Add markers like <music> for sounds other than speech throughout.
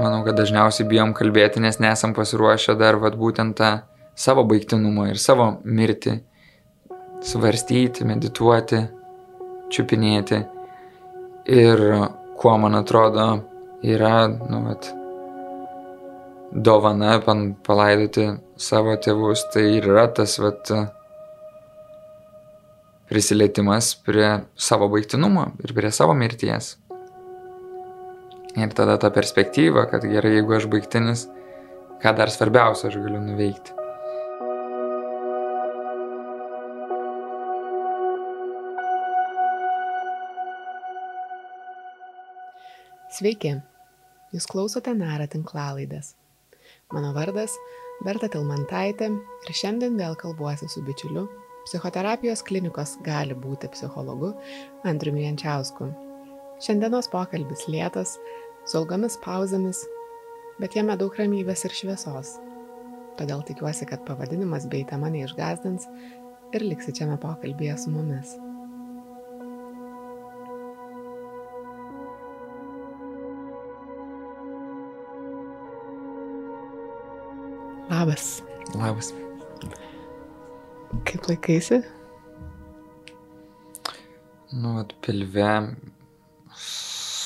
manau, kad dažniausiai bijom kalbėti, nes nesam pasiruošę dar vat, būtent tą savo baigtinumą ir savo mirtį svarstyti, medituoti, čiupinėti. Ir kuo man atrodo yra, nu, vat, dovana palaidoti savo tėvus, tai yra tas, vat, prisilietimas prie savo baigtinumo ir prie savo mirties. Ir tada ta perspektyva, kad gerai, jeigu aš baigtinis, ką dar svarbiausia aš galiu nuveikti. Sveiki, jūs klausote Nara tinklalaidės. Mano vardas Berta Tilmantaitė ir šiandien vėl kalbuosi su bičiuliu, psichoterapijos klinikos gali būti psichologu Andriumi Jančiausku. Šiandienos pokalbis lėtas, su ilgomis pauzėmis, bet jame daug ramybės ir šviesos. Todėl tikiuosi, kad pavadinimas bei tema neišgazdins ir liksi šiame pokalbėje su mumis. Labas. Labas. Kaip laikaisi? Nu, at pilve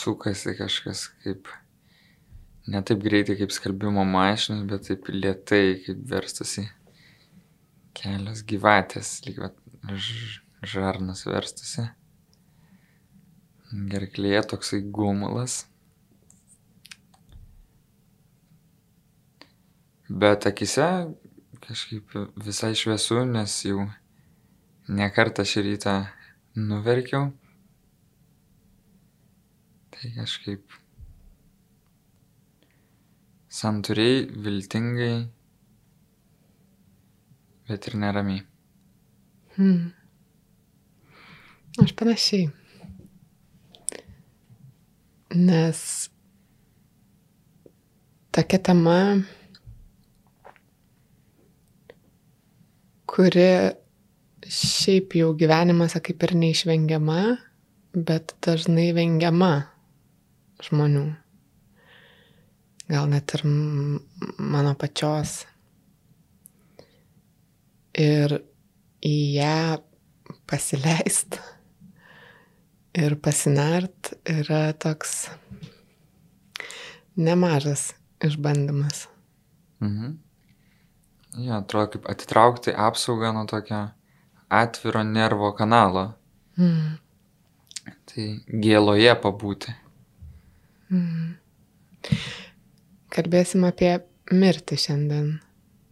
sukasi kažkas kaip, ne taip greitai kaip skalbimo mašinas, bet taip lietai, kaip verstusi kelios gyvatės, lyg žarnas verstusi. Gerklėje toksai gumulas. Bet akise kažkaip visai šviesu, nes jau nekartą šį rytą nuverkiau. Tai kažkaip santūriai, viltingai, bet ir neramiai. Hmm. Aš panašiai. Nes tokia tema, kuri šiaip jau gyvenimuose kaip ir neišvengiama, bet dažnai vengiama žmonių. Gal net ir mano pačios. Ir į ją pasileist <laughs> ir pasinart yra toks nemažas išbandymas. Mhm. Ja, atrodo kaip atitraukti apsaugą nuo tokio atviro nervo kanalo. Mm. Tai gėloje pabūti. Mm. Kalbėsim apie mirtį šiandien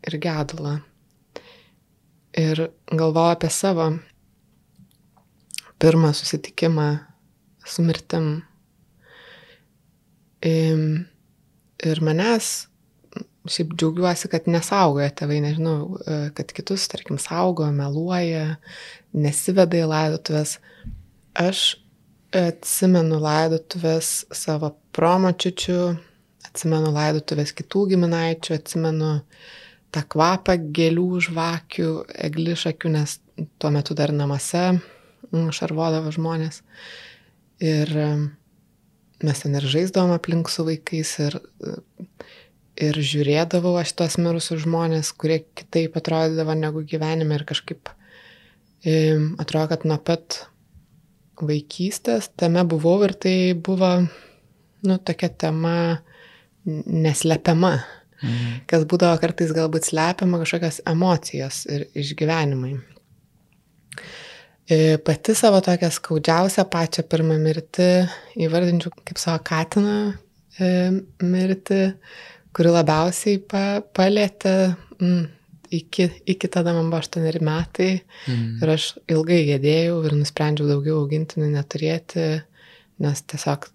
ir gedulą. Ir galvoju apie savo pirmą susitikimą su mirtim. Ir manęs, šiaip džiaugiuosi, kad nesaugoja tėvai, nežinau, kad kitus, tarkim, saugo, meluoja, nesiveda į laidotuvės. Aš atsimenu laidotuvės savo promočiučių, atsimenu laidotuvės kitų giminaičių, atsimenu tą kvapą gėlių, žvakių, eglišakių, nes tuo metu dar namuose mm, šarvodavo žmonės. Ir mm, mes ten ir žaisdavom aplink su vaikais ir, ir žiūrėdavau aš tuos mirusius žmonės, kurie kitaip atrodydavo negu gyvenime ir kažkaip atrodo, kad nuo pat vaikystės tame buvau ir tai buvo nu, tokia tema neslepiama. Mhm. Kas būdavo kartais galbūt slepiama kažkokios emocijos ir išgyvenimai. E, pati savo tokią skaudžiausią pačią pirmą mirtį įvardinčiau kaip savo katiną e, mirtį, kuri labiausiai pa, palėtė mm, iki, iki tada man buvo 8 metai mm. ir aš ilgai gėdėjau ir nusprendžiau daugiau augintinių neturėti, nes tiesiog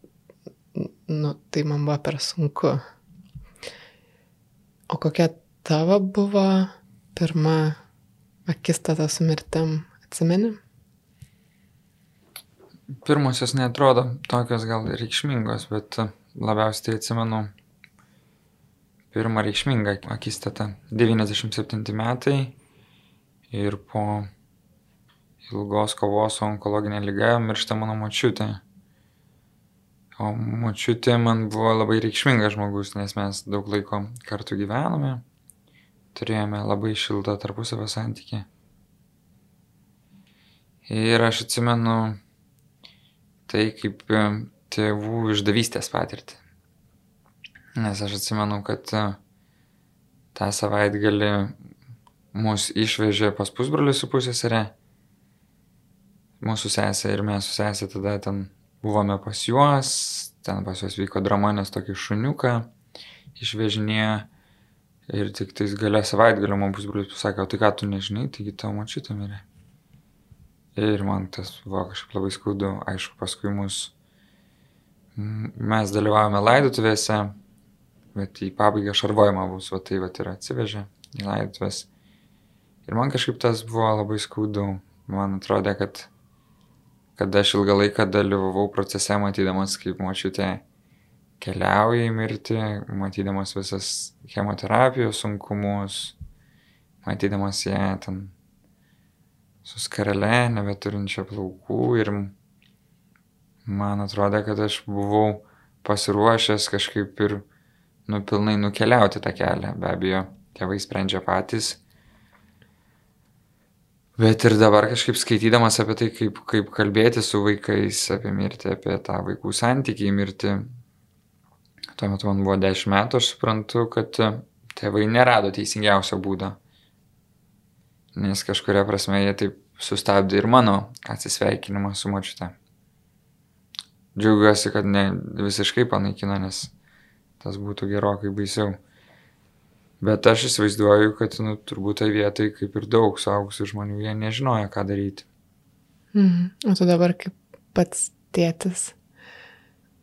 nu, tai man buvo per sunku. O kokia tavo buvo pirma akistata su mirtim, atsimeni? Pirmosios netrodo tokios gal reikšmingos, bet labiausiai tai atsimenu pirmą reikšmingą akistatą. 97 metai ir po ilgos kovos su onkologinė lyga miršta mano močiutė O močiutė man buvo labai reikšmingas žmogus, nes mes daug laiko kartu gyvenome, turėjome labai šiltą tarpusavio santykį. Ir aš atsimenu tai kaip tėvų išdavystės patirtį. Nes aš atsimenu, kad e, tą savaitgalį mus išvežė pas pusbrolį su pusėserė, mūsų sesė ir mes su sesė tada ten buvome pas juos, ten pas juos vyko drama, nes tokį šuniuką išvežinėjo. Ir tik tais gale savaitgalio man pusbrolis pasakė, o tai ką tu nežinai, taigi tavo mačytė mirė. Ir man tas buvo kažkaip labai skaudu, aišku, paskui mus, mes dalyvavome laidotuvėse, bet į pabaigą šarvojimą bus, o tai va ir atsivežė į laidotuvės. Ir man kažkaip tas buvo labai skaudu. Man atrodė, kad kad aš ilgą laiką dalyvavau procese, matydamas, kaip močiutė keliauja į mirtį, matydamas visas chemoterapijos sunkumus, matydamas ją ten su skarele, nebeturinčia plaukų ir man atrodė, kad aš buvau pasiruošęs kažkaip ir nupilnai nukeliauti tą kelią. Be abejo, tėvai sprendžia patys Bet ir dabar kažkaip skaitydamas apie tai, kaip, kaip kalbėti su vaikais apie mirtį, apie tą vaikų santykį į mirtį, tuo metu man buvo 10 metų, aš suprantu, kad tėvai nerado teisingiausio būdo. Nes kažkuria prasme jie taip sustabdė ir mano atsisveikinimą su močiute. Džiaugiuosi, kad ne visiškai panaikino, nes tas būtų gerokai baisiau. Bet aš įsivaizduoju, kad, nu, turbūt tai vietai, kaip ir daug suaugusių žmonių, jie nežinojo, ką daryti. Mhm. O tu dabar kaip pats tėtis,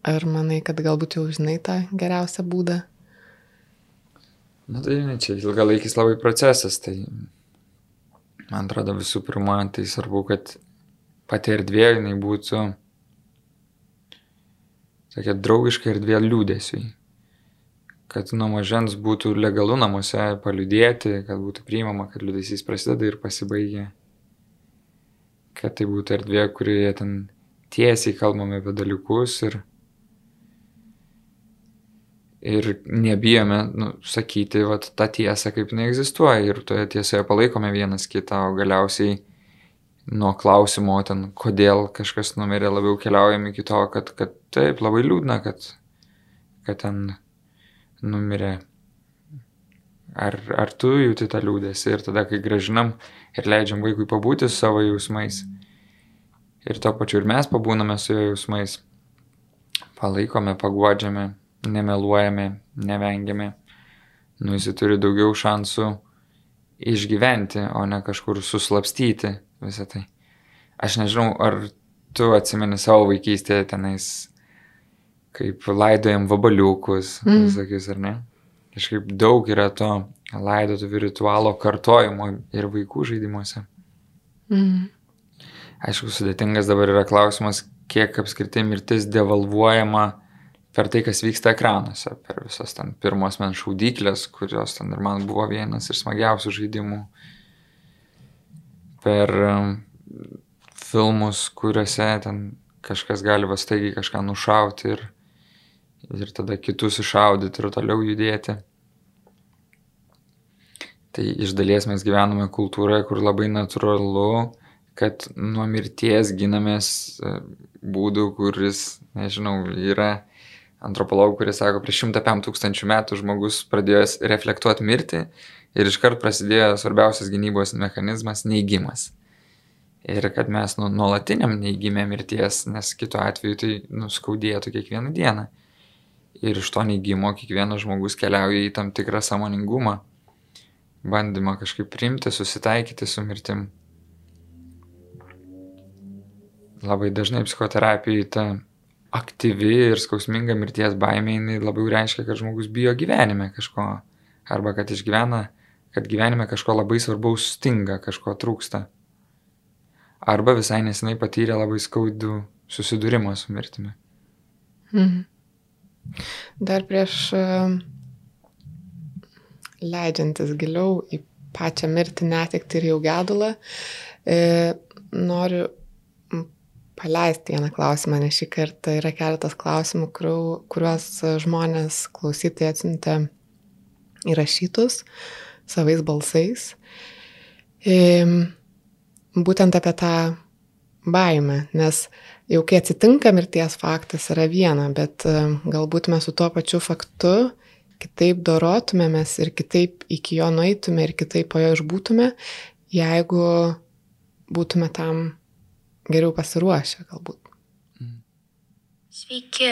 ar manai, kad galbūt jau žinai tą geriausią būdą? Na tai ne, čia ilgalaikis labai procesas, tai man atrodo visų pirma, tai svarbu, kad pati erdvė jinai būtų tokia draugiška erdvė liūdėsiui kad nuo mažens būtų legalu namuose paliudėti, kad būtų priimama, kad liūdėsys prasideda ir pasibaigia. Kad tai būtų erdvė, kurioje ten tiesiai kalbame apie dalykus ir, ir nebijome nu, sakyti vat, tą tiesą, kaip jinai egzistuoja ir toje tiesoje palaikome vienas kitą, o galiausiai nuo klausimo ten, kodėl kažkas numirė, labiau keliaujame iki to, kad, kad taip, labai liūdna, kad, kad ten numirė. Ar, ar tu jauti tą liūdėsi ir tada, kai gražinam ir leidžiam vaikui pabūti su savo jausmais ir to pačiu ir mes pabūname su jo jausmais, palaikome, paguodžiame, nemeluojame, nevengiame, nu jis turi daugiau šansų išgyventi, o ne kažkur suslapstyti visą tai. Aš nežinau, ar tu atsimeni savo vaikystėje tenais kaip laidojam vabaliukus, mm. visokius, ar ne? Kažkaip daug yra to laidotuvių ritualo kartojimo ir vaikų žaidimuose. Mm. Aišku, sudėtingas dabar yra klausimas, kiek apskritai mirtis devalvuojama per tai, kas vyksta ekranuose, per visas ten pirmos men šaudyklės, kurios ten ir man buvo vienas iš smagiausių žaidimų, per um, filmus, kuriuose ten kažkas gali vastaigiai kažką nušauti ir ir tada kitus išaudyti ir toliau judėti. Tai iš dalies mes gyvename kultūroje, kur labai natūralu, kad nuo mirties ginamės e, būdų, kuris, nežinau, yra antropologų, kurie sako, prieš 105 tūkstančių metų žmogus pradėjo reflektuoti mirtį ir iškart prasidėjo svarbiausias gynybos mechanizmas - neigimas. Ir kad mes nu, nuolatiniam neigime mirties, nes kitu atveju tai nuskaudėtų kiekvieną dieną. Ir iš to neigimo kiekvienas žmogus keliauja į tam tikrą samoningumą, bandymą kažkaip priimti, susitaikyti su mirtim. Labai dažnai psichoterapijai ta aktyvi ir skausminga mirties baimė, jinai labiau reiškia, kad žmogus bijo gyvenime kažko, arba kad išgyvena, kad gyvenime kažko labai svarbaus stinga, kažko trūksta. Arba visai nesinai patyrė labai skaudų susidūrimą su mirtimi. Mhm. Dar prieš e, leidžiantis giliau į pačią mirtį, netikti ir jau gedulą, e, noriu paleisti vieną klausimą, nes šį kartą yra keletas klausimų, kuriuos žmonės klausytai atsintė įrašytus savais balsais. Būtent apie tą baimę, nes jau kai atsitinka mirties faktas yra viena, bet galbūt mes su tuo pačiu faktu kitaip dorotumėmės ir kitaip iki jo nueitume ir kitaip po jo išbūtume, jeigu būtume tam geriau pasiruošę galbūt. Sveiki,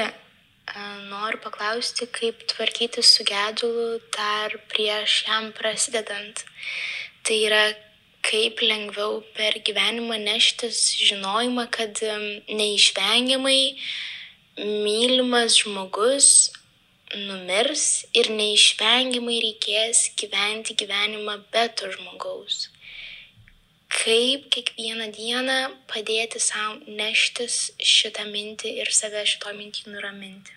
noriu paklausti, kaip tvarkyti su gedulu dar prieš jam prasidedant. Tai yra, kaip lengviau per gyvenimą neštis žinojimą, kad neišvengiamai mylimas žmogus numirs ir neišvengiamai reikės gyventi gyvenimą be to žmogaus kaip kiekvieną dieną padėti sau neštis šitą mintį ir save šito mintį nuraminti?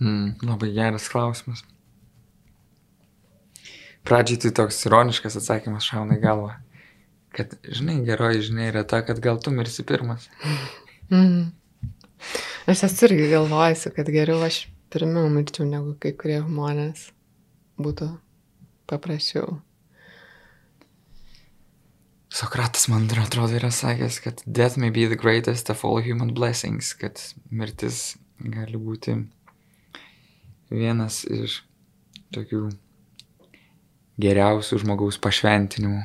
Mm, labai geras klausimas. Pradžiai tai toks ironiškas atsakymas šauna į galvą, kad, žinai, geroji žinia yra ta, kad gal tu mirsi pirmas. Mm. Aš esu irgi galvojusi, kad geriau aš pirmiau mirčiau negu kai kurie žmonės būtų paprasčiau. Sokratas, man atrodo, yra sakęs, kad death may be the greatest of all human blessings, kad mirtis gali būti vienas iš tokių geriausių žmogaus pašventinimų.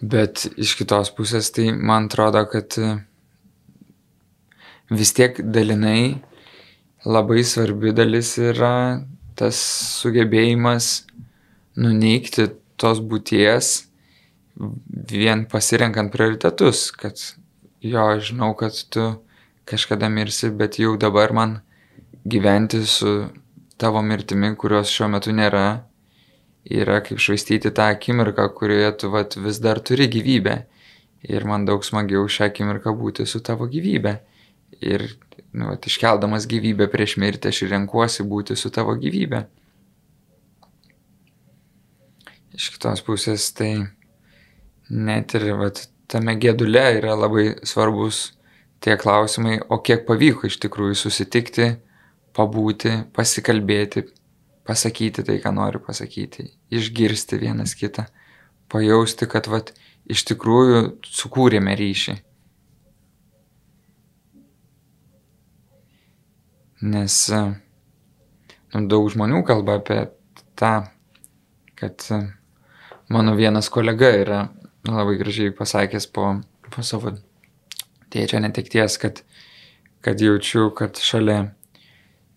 Bet iš kitos pusės tai man atrodo, kad vis tiek dalinai labai svarbi dalis yra tas sugebėjimas nuneikti tos būties vien pasirenkant prioritetus, kad jo, žinau, kad tu kažkada mirsi, bet jau dabar man gyventi su tavo mirtimi, kurios šiuo metu nėra, yra kaip švaistyti tą akimirką, kurioje tu vat, vis dar turi gyvybę. Ir man daug smagiau šią akimirką būti su tavo gyvybė. Ir nu, vat, iškeldamas gyvybę prieš mirtį, aš renkuosi būti su tavo gyvybė iš kitos pusės tai net ir vat, tame gėdule yra labai svarbus tie klausimai, o kiek pavyko iš tikrųjų susitikti, pabūti, pasikalbėti, pasakyti tai, ką noriu pasakyti, išgirsti vienas kitą, pajausti, kad vat, iš tikrųjų sukūrėme ryšį. Nes nu, daug žmonių kalba apie tą, kad Mano vienas kolega yra labai gražiai pasakęs po, po savo tėčio netekties, kad, kad jaučiu, kad šalia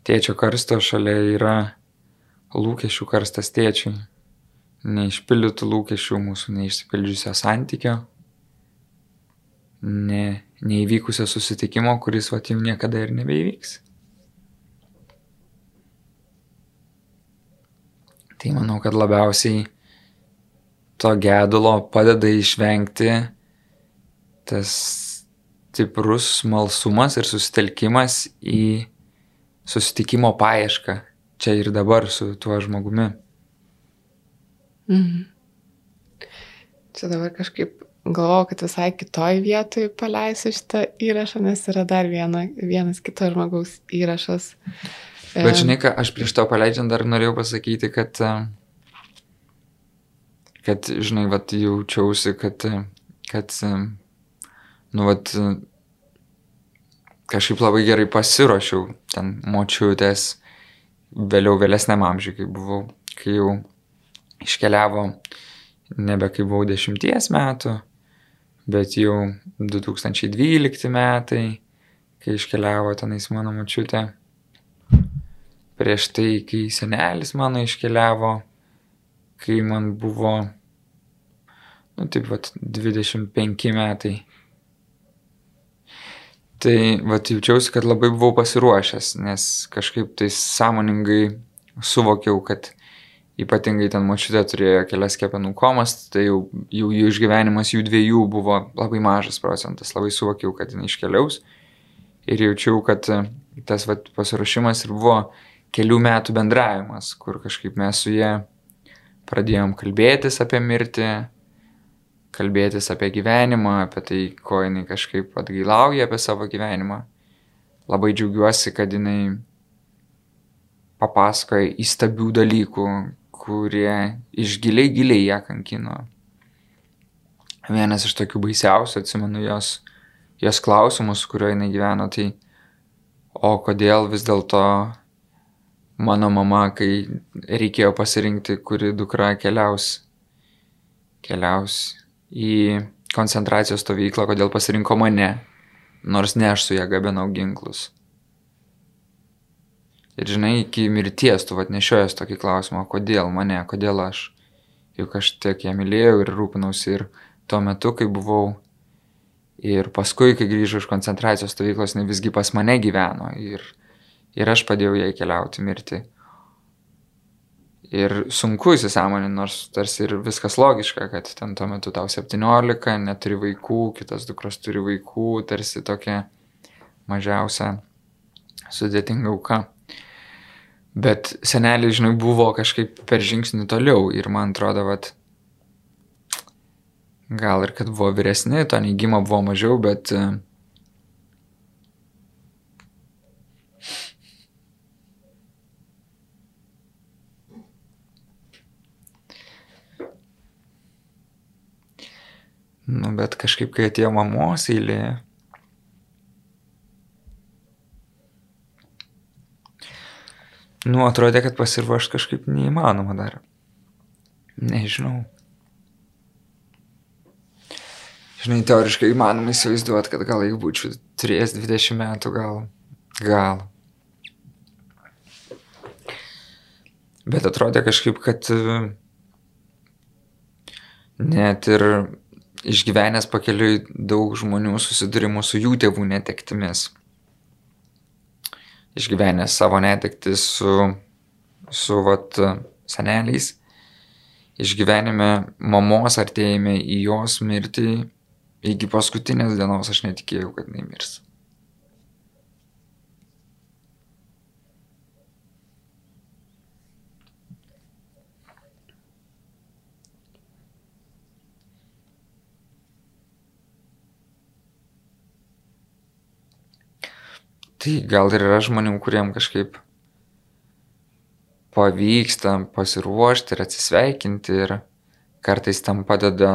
tėčio karsto šalia yra lūkesčių karstas tėčiui. Neišpildytų lūkesčių mūsų neišsipildžiusio santykio, ne, neįvykusio susitikimo, kuris va jau niekada ir nebeįvyks. Tai manau, kad labiausiai to gedulo padeda išvengti tas stiprus smalsumas ir susitelkimas į susitikimo paiešką čia ir dabar su tuo žmogumi. Mhm. Čia dabar kažkaip galvoju, kad visai kitoj vietoj paleisiu šitą įrašą, nes yra dar viena, vienas kito žmogaus įrašas. Bet žinai, ką aš prieš to paleidžiant dar norėjau pasakyti, kad kad, žinai, vat, jaučiausi, kad, kad, nu, vat, kažkaip labai gerai pasiruošiau ten močiutės, vėliau vėlesniam amžiui, kai buvau, kai jau iškeliavo, nebe kai buvau dešimties metų, bet jau 2012 metai, kai iškeliavo tenais mano močiutė. Prieš tai, kai senelis mano iškeliavo, kai man buvo, nu taip, vat, 25 metai. Tai, vat, jaučiausi, kad labai buvau pasiruošęs, nes kažkaip tai sąmoningai suvokiau, kad ypatingai ten močiutė turėjo kelias kepenų komas, tai jau, jau jų išgyvenimas jų dviejų buvo labai mažas procentas, labai suvokiau, kad jinai iškeliaus. Ir jaučiau, kad tas vat, pasiruošimas ir buvo kelių metų bendravimas, kur kažkaip mes su jie pradėjom kalbėtis apie mirtį, kalbėtis apie gyvenimą, apie tai, ko jinai kažkaip atgailauja apie savo gyvenimą. Labai džiaugiuosi, kad jinai papasakoja įstabių dalykų, kurie iš giliai giliai ją kankino. Vienas iš tokių baisiausių, atsimenu jos, jos klausimus, kurio jinai gyveno, tai o kodėl vis dėlto mano mama, kai reikėjo pasirinkti, kuri dukra keliaus, keliaus į koncentracijos stovyklą, kodėl pasirinko mane, nors ne aš su ją gabenau ginklus. Ir žinai, iki mirties tu vat nešiojas tokį klausimą, kodėl mane, kodėl aš. Juk aš tiek ją mylėjau ir rūpinausi ir tuo metu, kai buvau. Ir paskui, kai grįžau iš koncentracijos stovyklos, jinai visgi pas mane gyveno. Ir, ir aš padėjau jai keliauti, mirti. Ir sunku įsisamoninti, nors tarsi ir viskas logiška, kad ten tuo metu tau 17, neturi vaikų, kitas dukros turi vaikų, tarsi tokia mažiausia sudėtinga auka. Bet senelis, žinai, buvo kažkaip per žingsnį toliau ir man atrodo, kad gal ir kad buvo vyresni, to neigimo buvo mažiau, bet Nu, bet kažkaip, kai atėjo mamos eilė, Nu, atrodė, kad pasiruošti kažkaip neįmanoma dar. Nežinau. Žinai, teoriškai įmanoma įsivaizduoti, kad gal jeigu būčiau turėjęs 20 metų, gal. Gal. Bet atrodė kažkaip, kad net ir išgyvenęs pakeliui daug žmonių susidurimų su jų tėvų netektimis. Išgyvenęs savo netekti su, su vat, seneliais, išgyvenime mamos artėjime į jos mirtį, iki paskutinės dienos aš netikėjau, kad jinai mirs. Tai gal ir yra žmonių, kuriem kažkaip pavyksta pasiruošti ir atsisveikinti ir kartais tam padeda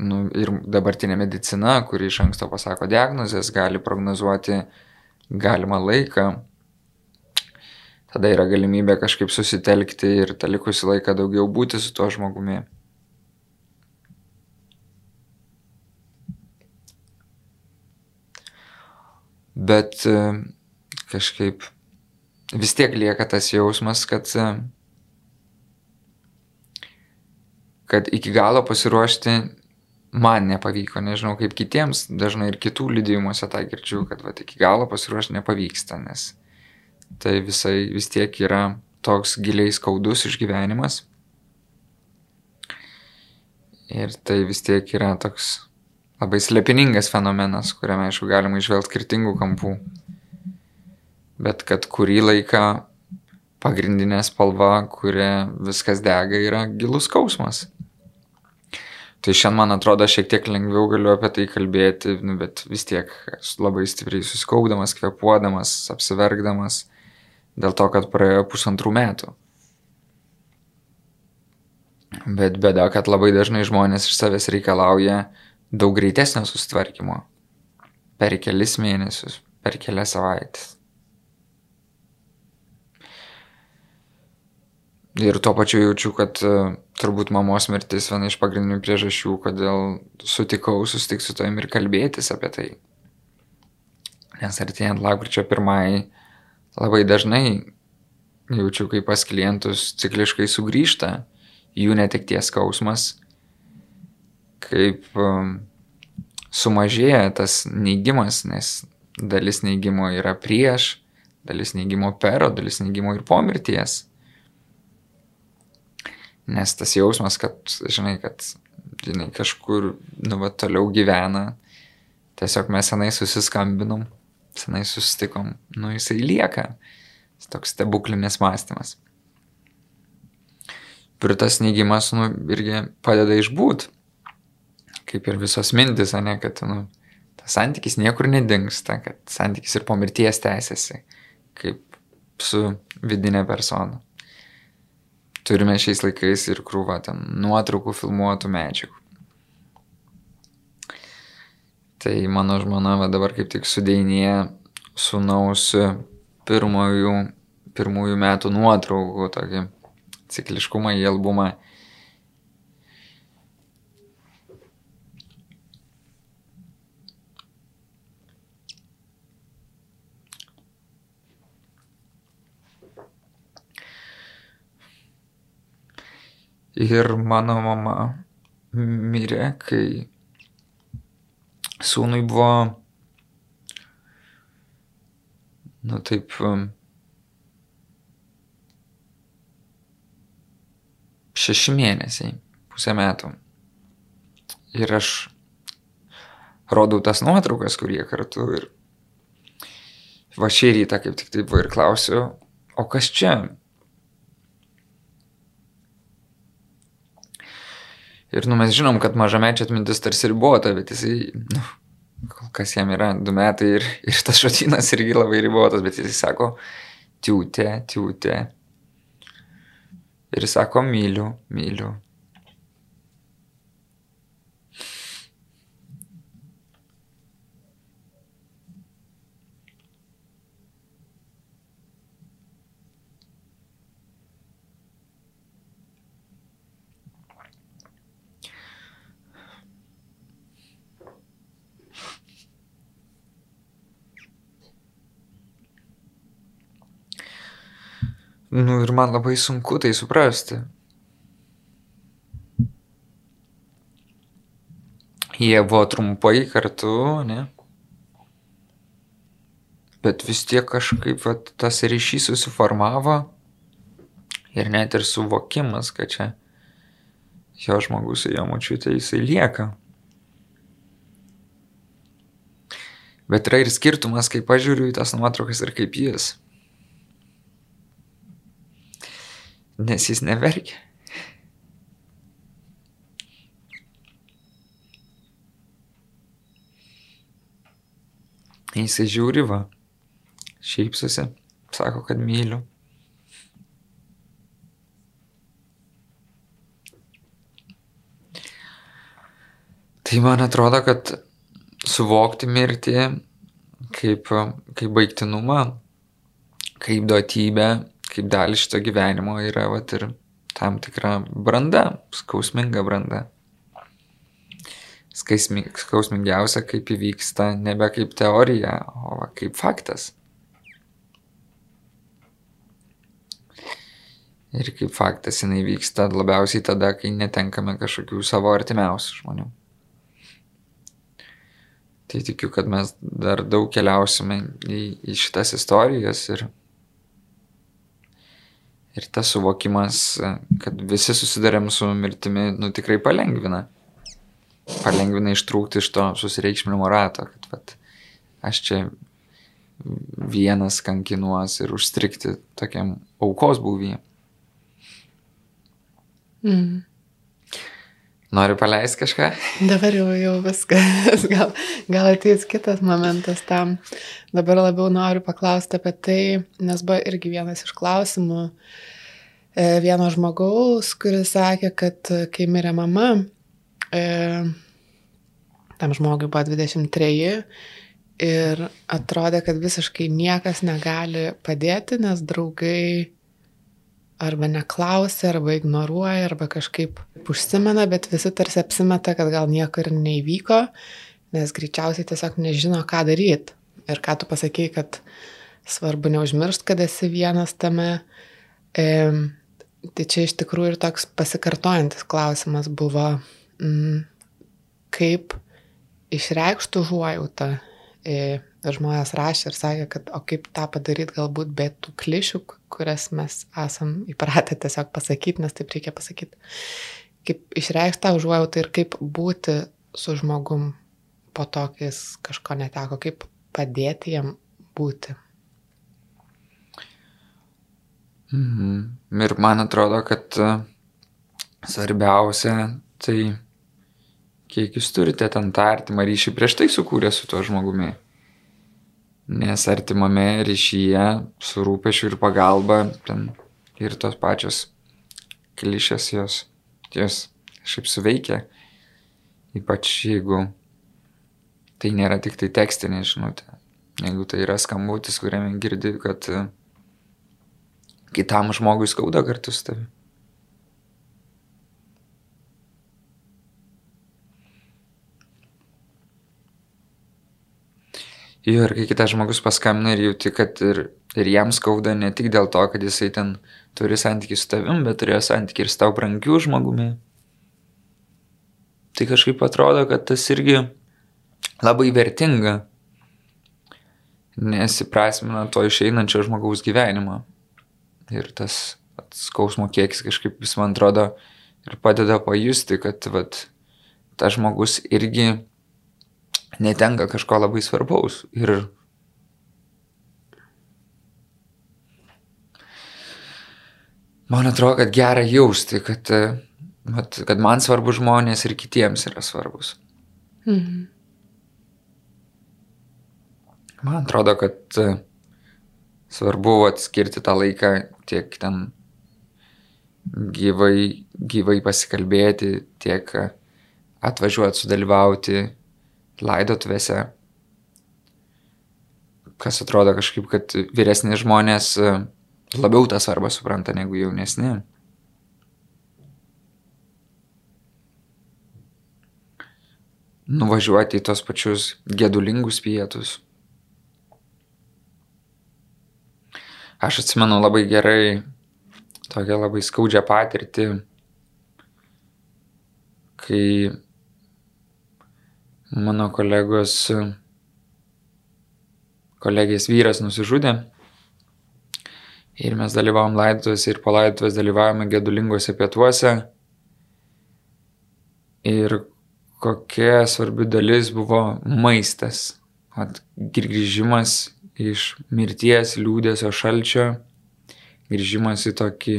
nu, ir dabartinė medicina, kuri iš anksto pasako diagnozės, gali prognozuoti galimą laiką. Tada yra galimybė kažkaip susitelkti ir tą likusį laiką daugiau būti su tuo žmogumi. Bet kažkaip vis tiek lieka tas jausmas, kad, kad iki galo pasiruošti man nepavyko, nežinau kaip kitiems, dažnai ir kitų liudijimuose tą girdžiu, kad va, iki galo pasiruošti nepavyksta, nes tai visai vis tiek yra toks giliai skaudus išgyvenimas. Ir tai vis tiek yra toks labai slepiningas fenomenas, kuriame, aišku, galima išvelgti skirtingų kampų bet kad kurį laiką pagrindinė spalva, kuria viskas dega, yra gilus skausmas. Tai šiandien, man atrodo, šiek tiek lengviau galiu apie tai kalbėti, nu, bet vis tiek labai stipriai suskaupdamas, kvepuodamas, apsiverkdamas, dėl to, kad praėjo pusantrų metų. Bet bėda, kad labai dažnai žmonės iš savęs reikalauja daug greitesnio sustvarkymo. Per kelis mėnesius, per kelias savaitės. Ir tuo pačiu jaučiu, kad uh, turbūt mamos mirtis viena iš pagrindinių priežasčių, kodėl sutikau susitikti su tavim ir kalbėtis apie tai. Nes artėjant lapkričio pirmai labai dažnai jaučiu, kaip pas klientus cikliškai sugrįžta jų netekties skausmas, kaip um, sumažėja tas neigimas, nes dalis neigimo yra prieš, dalis neigimo per, o dalis neigimo ir po mirties. Nes tas jausmas, kad, žinai, kad, žinai, kažkur, nu, va, toliau gyvena, tiesiog mes senai susiskambinom, senai susitikom, nu, jisai lieka. Toks stebuklinis mąstymas. Ir tas neigimas, nu, irgi padeda išbūt. kaip ir visos mintis, ne, kad, nu, tas santykis niekur nedingsta, kad santykis ir po mirties tęsiasi, kaip su vidinė persona. Turime šiais laikais ir krūvą ten nuotraukų, filmuotų medžiagų. Tai mano žmona va dabar kaip tik sudėjinėja sunaus pirmųjų, pirmųjų metų nuotraukų tokį cikliškumą į albumą. Ir mano mama mirė, kai sūnui buvo, nu taip, šeši mėnesiai, pusę metų. Ir aš rodau tas nuotraukas, kurie kartu ir va šį rytą kaip tik taip ir klausiu, o kas čia? Ir nu, mes žinom, kad mažamečio atmintis tarsi ribota, bet jisai, nu, kol kas jam yra du metai ir, ir tas šotinas irgi labai ribotas, bet jisai sako, tiūtė, tiūtė. Ir jis sako, myliu, myliu. Nu ir man labai sunku tai suprasti. Jie buvo trumpai kartu, ne? Bet vis tiek kažkaip vat, tas ryšys susiformavo ir net ir suvokimas, kad čia jo žmogus jo mačiutė jisai lieka. Bet yra ir skirtumas, kai pažiūriu į tas nuotraukas ir kaip jis. Nes jis neverkia. Jisai žiūri va, šypsosi, sako, kad myliu. Tai man atrodo, kad suvokti mirtį kaip, kaip baigtinumą, kaip duotybę kaip dalį šito gyvenimo yra vat, ir tam tikra branda, skausminga branda. Skausmingiausia, kaip įvyksta nebe kaip teorija, o va, kaip faktas. Ir kaip faktas jinai vyksta labiausiai tada, kai netenkame kažkokių savo artimiausių žmonių. Tai tikiu, kad mes dar daug keliausime į, į šitas istorijas ir Ir tas suvokimas, kad visi susidarėm su mirtimi, nu tikrai palengvina. Palengvina ištrūkti iš to susireikšminimo rato, kad vat, aš čia vienas kankinuos ir užstrikti tokiam aukos būvyje. Mm. Noriu paleisti kažką? Dabar jau, jau viskas. <laughs> Gal, gal ateis kitas momentas tam. Dabar labiau noriu paklausti apie tai, nes buvo irgi vienas iš klausimų e, vieno žmogaus, kuris sakė, kad e, kai mirė mama, e, tam žmogui buvo 23 ir atrodė, kad visiškai niekas negali padėti, nes draugai arba neklausia, arba ignoruoja, arba kažkaip užsimena, bet visi tarsi apsimeta, kad gal nieko ir neįvyko, nes greičiausiai tiesiog nežino, ką daryti. Ir ką tu pasakėjai, kad svarbu neužmiršti, kad esi vienas tame. E, tai čia iš tikrųjų ir toks pasikartojantis klausimas buvo, mm, kaip išreikštų užuojautą. E, žmonės rašė ir sakė, kad o kaip tą padaryti galbūt be tų klišių, kurias mes esam įpratę tiesiog pasakyti, nes taip reikia pasakyti. Kaip išreikšti tą užuojautą ir kaip būti su žmogum po to, kai jis kažko neteko, kaip padėti jam būti. Mhm. Ir man atrodo, kad e, svarbiausia tai kiek jūs turite ten tą artimą ryšį prieš tai sukūrę su tuo žmogumi. Nes artimame ryšyje su rūpešiu ir pagalba ten ir tos pačios klišės jos, jos šiaip suveikia. Ypač jeigu tai nėra tik tai tekstinė žinutė. Jeigu tai yra skambutis, kuriame girdi, kad kitam žmogui skauda kartu su tavimi. Ir kai kitas žmogus paskambina ir jauti, kad ir, ir jam skauda ne tik dėl to, kad jisai ten turi santykių su tavim, bet turėjo santykių ir su tau brangių žmogumi. Tai kažkaip atrodo, kad tas irgi labai vertinga, nes įprasmina to išeinančio žmogaus gyvenimą. Ir tas skausmo kiekis kažkaip vis man atrodo ir padeda pajusti, kad vat, tas žmogus irgi netenka kažko labai svarbaus. Ir man atrodo, kad gera jausti, kad, kad man svarbu žmonės ir kitiems yra svarbus. Mhm. Man atrodo, kad svarbu atskirti tą laiką tiek ten gyvai, gyvai pasikalbėti, tiek atvažiuoti, sudalyvauti laidotuvėse, kas atrodo kažkaip, kad vyresni žmonės e, labiau tą svarbą supranta negu jaunesni. Nuvažiuoti į tos pačius gedulingus pietus. Aš atsimenu labai gerai tokią labai skaudžią patirtį, kai mano kolegos, kolegės vyras nusižudė. Ir mes dalyvavom laidotuvėse ir po laidotuvės dalyvavome gedulingose pietuose. Ir kokia svarbi dalis buvo maistas. At, grįžimas iš mirties, liūdėsio, šalčio, grįžimas į tokį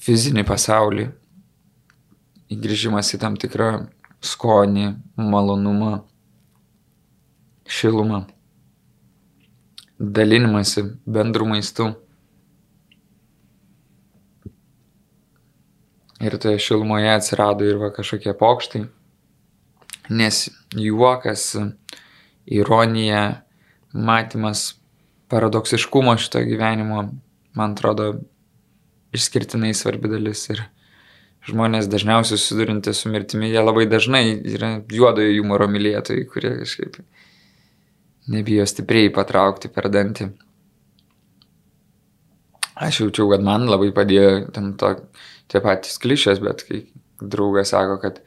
fizinį pasaulį, grįžimas į tam tikrą skonį, malonumą, šilumą, dalinimąsi bendrų maistų. Ir toje šilumoje atsirado ir va kažkokie pokštai, nes juokas, ironija, matymas paradoksiškumo šito gyvenimo, man atrodo, išskirtinai svarbi dalis. Ir žmonės dažniausiai susidurintys su mirtimi, jie labai dažnai yra juodojo humoro mylėtojai, kurie kažkaip nebijo stipriai patraukti per dantį. Aš jaučiau, kad man labai padėjo ten to, tie patys klišės, bet kai draugas sako, kad,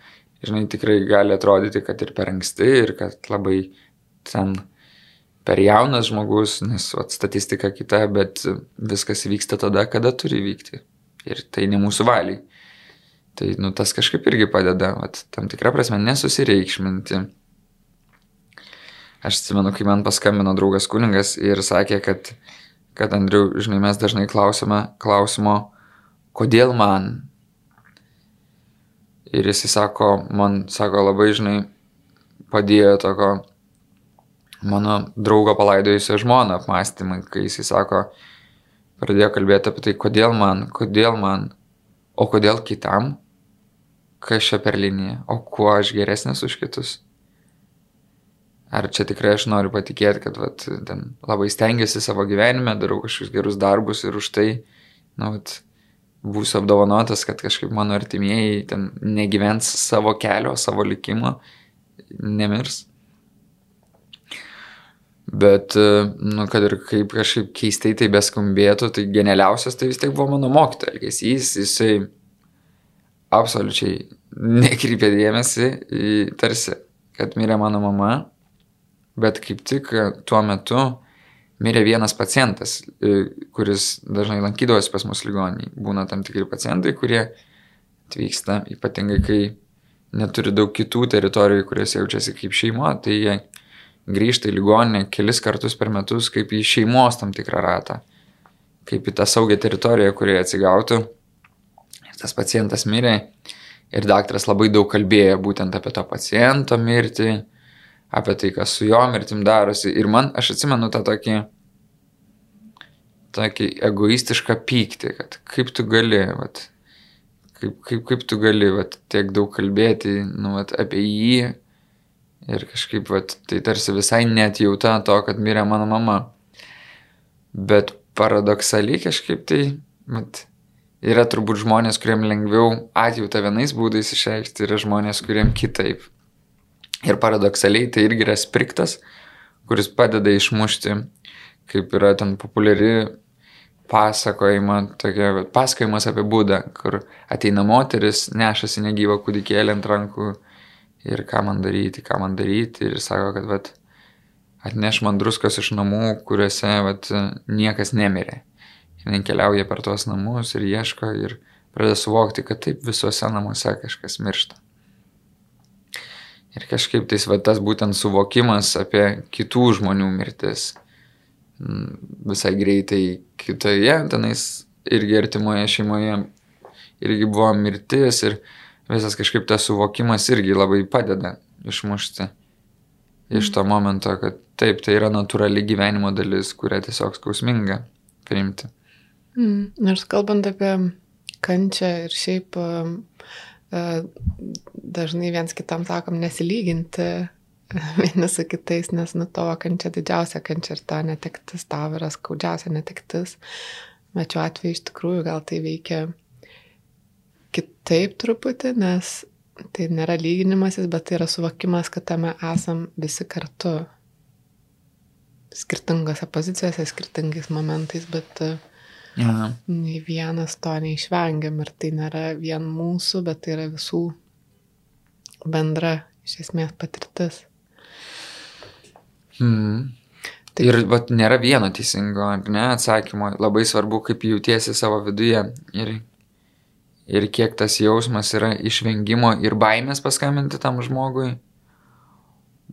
žinai, tikrai gali atrodyti, kad ir per anksti, ir kad labai ten per jaunas žmogus, nes vat, statistika kita, bet viskas vyksta tada, kada turi vykti. Ir tai ne mūsų valiai. Tai, nu, tas kažkaip irgi padeda, vat, tam tikrą prasme, nesusireikšminti. Aš atsimenu, kai man paskambino draugas kuningas ir sakė, kad, kad Andriu, žinai, mes dažnai klausime klausimo, kodėl man. Ir jisai sako, man sako labai, žinai, padėjo toko mano draugo palaidojusio žmoną apmąstymai, kai jisai sako, pradėjo kalbėti apie tai, kodėl man, kodėl man, o kodėl kitam kas čia per linija, o kuo aš geresnis už kitus. Ar čia tikrai aš noriu patikėti, kad vat, ten labai stengiuosi savo gyvenime, darau kažkokius gerus darbus ir už tai, nu, vat, būsiu apdovanotas, kad kažkaip mano artimieji ten negyvens savo kelio, savo likimo, nemirs. Bet, nu, kad ir kaip kažkaip keistai tai beskambėtų, tai genialiausias tai vis tiek buvo mano mokytojas elgesys, jisai absoliučiai nekreipė dėmesį į tarsi, kad mirė mano mama, bet kaip tik tuo metu mirė vienas pacientas, kuris dažnai lankydavosi pas mus ligonį. Būna tam tikri pacientai, kurie atvyksta, ypatingai kai neturi daug kitų teritorijų, kuriuose jaučiasi kaip šeima, tai jie grįžta į ligoninę kelis kartus per metus kaip į šeimos tam tikrą ratą, kaip į tą saugią teritoriją, kurioje atsigautų tas pacientas mirė Ir daktaras labai daug kalbėjo būtent apie to paciento mirtį, apie tai, kas su jo mirtim darosi. Ir man, aš atsimenu tą tokį, tokį egoistišką pyktį, kad kaip tu gali, vat, kaip, kaip, kaip tu gali vat, tiek daug kalbėti nu, vat, apie jį. Ir kažkaip, vat, tai tarsi visai net jauta to, kad mirė mano mama. Bet paradoksaliai kažkaip tai, mat, yra turbūt žmonės, kuriem lengviau atjautą vienais būdais išreikšti, yra žmonės, kuriem kitaip. Ir paradoksaliai tai irgi yra spriktas, kuris padeda išmušti, kaip yra ten populiari pasakojama, tokia pasakojimas apie būdą, kur ateina moteris, nešasi negyvą kūdikėlį ant rankų ir ką man daryti, ką man daryti ir sako, kad vat, atneš man druskos iš namų, kuriuose vat, niekas nemirė jinai keliauja per tuos namus ir ieško ir pradeda suvokti, kad taip visuose namuose kažkas miršta. Ir kažkaip tais va tas būtent suvokimas apie kitų žmonių mirtis mm, visai greitai kitoje, tenais irgi artimoje šeimoje irgi buvo mirtis ir visas kažkaip tas suvokimas irgi labai padeda išmušti iš to momento, kad taip, tai yra natūrali gyvenimo dalis, kurią tiesiog skausminga priimti. Mm, nors kalbant apie kančią ir šiaip dažnai viens kitam sakom nesilyginti <laughs> vieni su kitais, nes nu tavo kančia didžiausia kančia ir ta netektis tavo yra skaudžiausia netektis. Bet šiuo atveju iš tikrųjų gal tai veikia kitaip truputį, nes tai nėra lyginimasis, bet tai yra suvokimas, kad tame esam visi kartu. Skirtingose pozicijose, skirtingais momentais, bet uh, Aha. Nei vienas to neišvengiam ir tai nėra vien mūsų, bet tai yra visų bendra iš esmės patirtis. Mm. Taip. Ir vat, nėra vieno teisingo, ne, atsakymo. Labai svarbu, kaip jautiesi savo viduje ir, ir kiek tas jausmas yra išvengimo ir baimės paskambinti tam žmogui.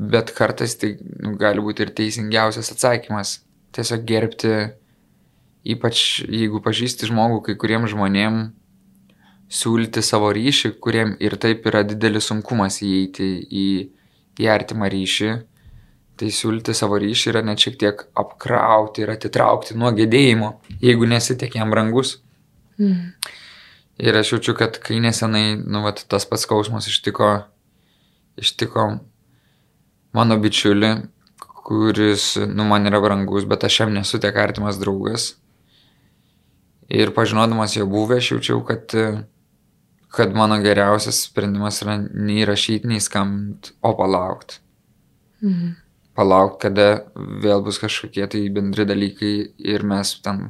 Bet kartais tai nu, gali būti ir teisingiausias atsakymas. Tiesiog gerbti Ypač jeigu pažįsti žmogų, kai kuriem žmonėm siūlyti savo ryšį, kuriem ir taip yra didelis sunkumas įeiti į, į artimą ryšį, tai siūlyti savo ryšį yra net šiek tiek apkrauti ir atitraukti nuo gedėjimo, jeigu nesitiek jam brangus. Mm. Ir aš jaučiu, kad kai nesenai, nu, vat, tas pats skausmas ištiko, ištiko mano bičiulį, kuris, nu, man yra brangus, bet aš jam nesu tiek artimas draugas. Ir pažinodamas jo buvę, aš jaučiau, kad, kad mano geriausias sprendimas yra nei rašyti, nei skambinti, o palaukti. Mhm. Palaukti, kada vėl bus kažkokie tai bendri dalykai ir mes ten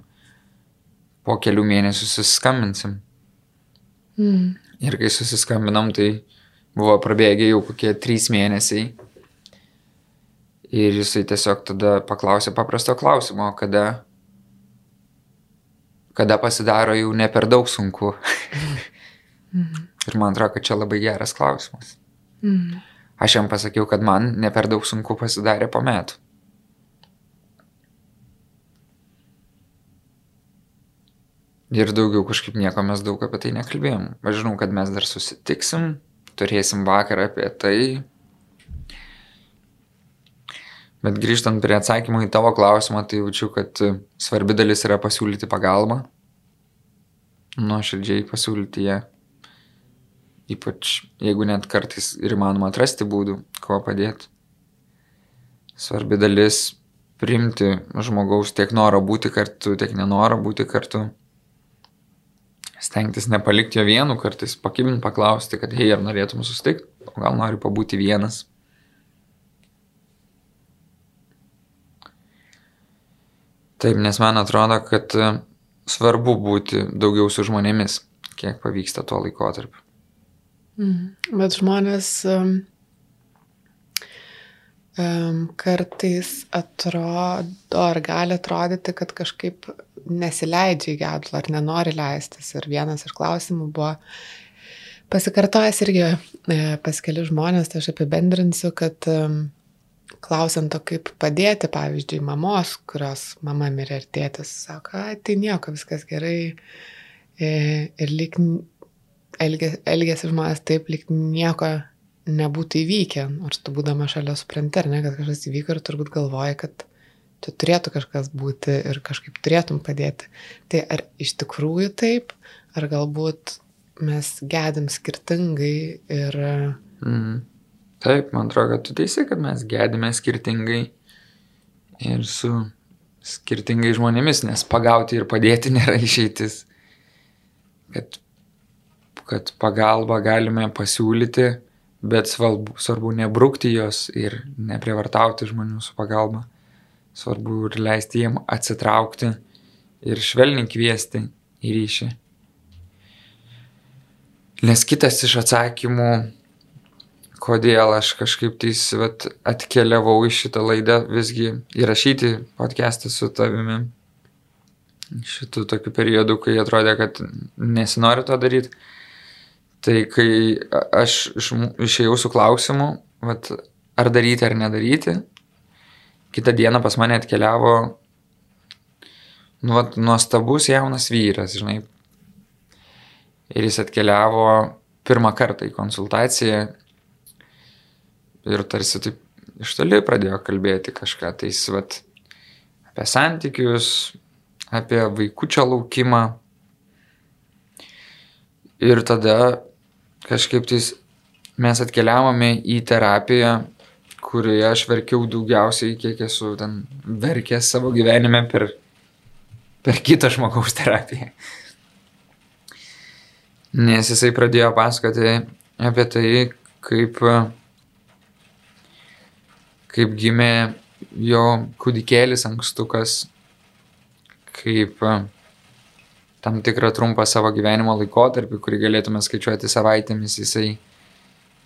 po kelių mėnesių susiskambinsim. Mhm. Ir kai susiskambinam, tai buvo prabėgę jau kokie trys mėnesiai. Ir jisai tiesiog tada paklausė paprasto klausimo, kada kada pasidaro jau ne per daug sunku. Mhm. Ir man atrodo, kad čia labai geras klausimas. Mhm. Aš jam pasakiau, kad man ne per daug sunku pasidarė po metų. Ir daugiau kažkaip nieko mes daug apie tai nekalbėjom. Aš žinau, kad mes dar susitiksim, turėsim vakarą apie tai. Bet grįžtant prie atsakymų į tavo klausimą, tai jaučiu, kad svarbi dalis yra pasiūlyti pagalbą nuoširdžiai pasiūlyti ją. Ypač jeigu net kartais ir įmanoma atrasti būdų, kuo padėti. Svarbi dalis priimti žmogaus tiek norą būti kartu, tiek nenorą būti kartu. Stengtis nepalikti jo vienu, kartais pakibinti, paklausti, kad hei, ar norėtum susitikti, o gal nori pabūti vienas. Taip, nes man atrodo, kad svarbu būti daugiau su žmonėmis, kiek pavyksta tuo laikotarpiu. Mm. Bet žmonės um, um, kartais atrodo ar gali atrodyti, kad kažkaip nesileidžia į gedulą ar nenori leistis. Ir vienas iš klausimų buvo pasikartojęs irgi e, pas keli žmonės, tai aš apibendrinsiu, kad um, klausiant, kaip padėti, pavyzdžiui, mamos, kurios mama mirė ir tėtis, sako, tai nieko, viskas gerai. E, ir lyg elgesi, žmonės taip, lyg nieko nebūtų įvykę, nors tu būdama šalia supranti, ar ne, kad kažkas įvyko ir turbūt galvoji, kad čia turėtų kažkas būti ir kažkaip turėtum padėti. Tai ar iš tikrųjų taip, ar galbūt mes gedim skirtingai ir... Mm. Taip, man atrodo, kad tu teisi, kad mes gedime skirtingai ir su skirtingai žmonėmis, nes pagauti ir padėti <laughs> nėra išeitis. Kad, kad pagalbą galime pasiūlyti, bet svarbu, svarbu nebrukti jos ir neprivartauti žmonių su pagalba. Svarbu ir leisti jiem atsitraukti ir švelniai kviesti į ryšį. Nes kitas iš atsakymų kodėl aš kažkaip tais vat, atkeliavau į šitą laidą visgi įrašyti podcastą su tavimi. Šitų tokių periodų, kai atrodė, kad nesinori to daryti. Tai kai aš išėjau su klausimu, vat, ar daryti ar nedaryti, kitą dieną pas mane atkeliavo nu, vat, nuostabus jaunas vyras, žinai. Ir jis atkeliavo pirmą kartą į konsultaciją ir tarsi taip iš toli pradėjo kalbėti kažką, tai jis vat, apie santykius, apie vaikučio laukimą. Ir tada kažkaip tais mes atkeliavome į terapiją, kurioje aš verkiau daugiausiai, kiek esu ten verkęs savo gyvenime per, per kitą žmogaus terapiją. Nes jisai pradėjo pasakoti apie tai, kaip kaip gimė jo kūdikėlis ankstukas, kaip e, tam tikrą trumpą savo gyvenimo laikotarpį, kurį galėtume skaičiuoti savaitėmis, jisai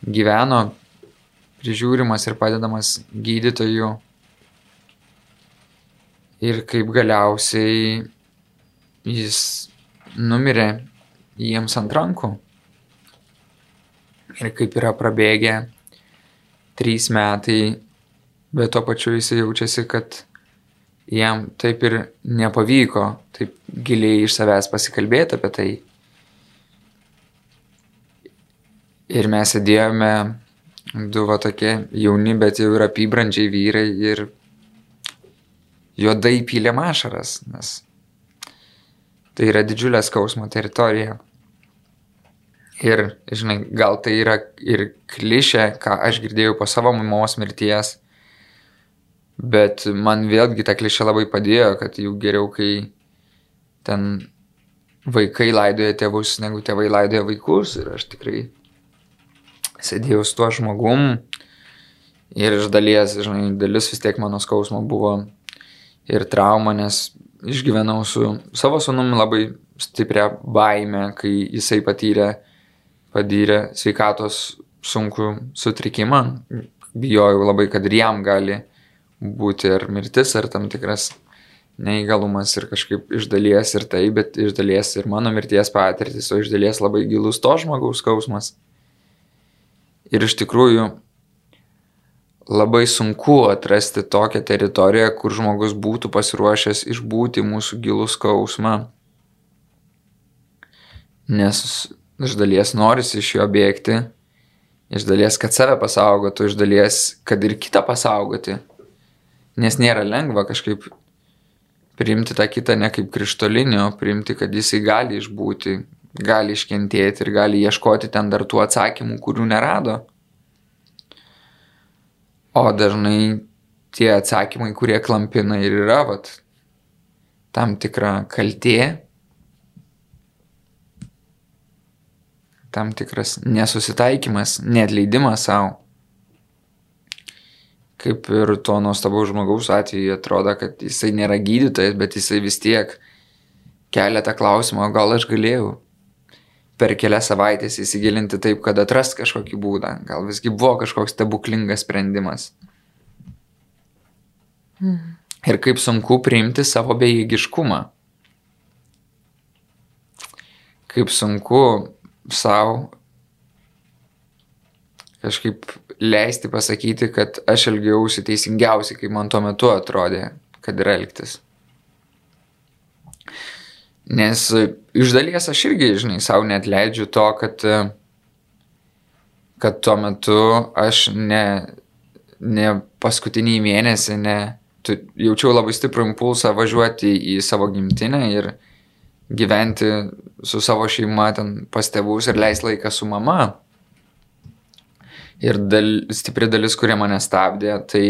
gyveno, prižiūrimas ir padedamas gydytojų. Ir kaip galiausiai jis numirė jiems ant rankų. Ir kaip yra prabėgę trys metai bet tuo pačiu jisai jaučiasi, kad jam taip ir nepavyko taip giliai iš savęs pasikalbėti apie tai. Ir mes sėdėjome du va tokie jauni, bet jau ir apibrandžiai vyrai ir juodai pylė mašaras, nes tai yra didžiulė skausmo teritorija. Ir, žinai, gal tai yra ir klišė, ką aš girdėjau po savo mamos mirties, Bet man vėlgi ta klišė labai padėjo, kad jau geriau, kai ten vaikai laidoja tėvus, negu tėvai laidoja vaikus. Ir aš tikrai sėdėjau su tuo žmogum. Ir iš dalies, žinai, dalis vis tiek mano skausmo buvo ir trauma, nes išgyvenau su savo sunumi labai stiprią baimę, kai jisai patyrė, patyrė sveikatos sunku sutrikimą. Bijojau labai, kad ir jam gali būti ar mirtis, ar tam tikras neįgalumas ir kažkaip iš dalies ir tai, bet iš dalies ir mano mirties patirtis, o iš dalies labai gilus to žmogaus skausmas. Ir iš tikrųjų labai sunku atrasti tokią teritoriją, kur žmogus būtų pasiruošęs išbūti mūsų gilų skausmą. Nes iš dalies norisi iš jo bėgti, iš dalies, kad save pasaugotų, iš dalies, kad ir kitą pasaugoti. Nes nėra lengva kažkaip priimti tą kitą ne kaip krištolinį, o priimti, kad jisai gali išbūti, gali iškentėti ir gali ieškoti ten dar tų atsakymų, kurių nerado. O dažnai tie atsakymai, kurie klampina ir yra, vat, tam tikra kaltė, tam tikras nesusitaikymas, netleidimas savo kaip ir to nuostabaus žmogaus atveju atrodo, kad jisai nėra gydytojas, bet jisai vis tiek kelia tą klausimą, gal aš galėjau per kelias savaitės įsigilinti taip, kad atrast kažkokį būdą, gal visgi buvo kažkoks stebuklingas sprendimas. Mm. Ir kaip sunku priimti savo bejėgiškumą. Kaip sunku savo kažkaip leisti pasakyti, kad aš elgiausi teisingiausiai, kaip man tuo metu atrodė, kad yra elgtis. Nes iš dalies aš irgi, žinai, savo net leidžiu to, kad, kad tuo metu aš ne, ne paskutinį mėnesį, ne, tu, jaučiau labai stiprų impulsą važiuoti į savo gimtinę ir gyventi su savo šeima ten pas tėvus ir leisti laiką su mama. Ir dal, stipri dalis, kurie mane stabdė, tai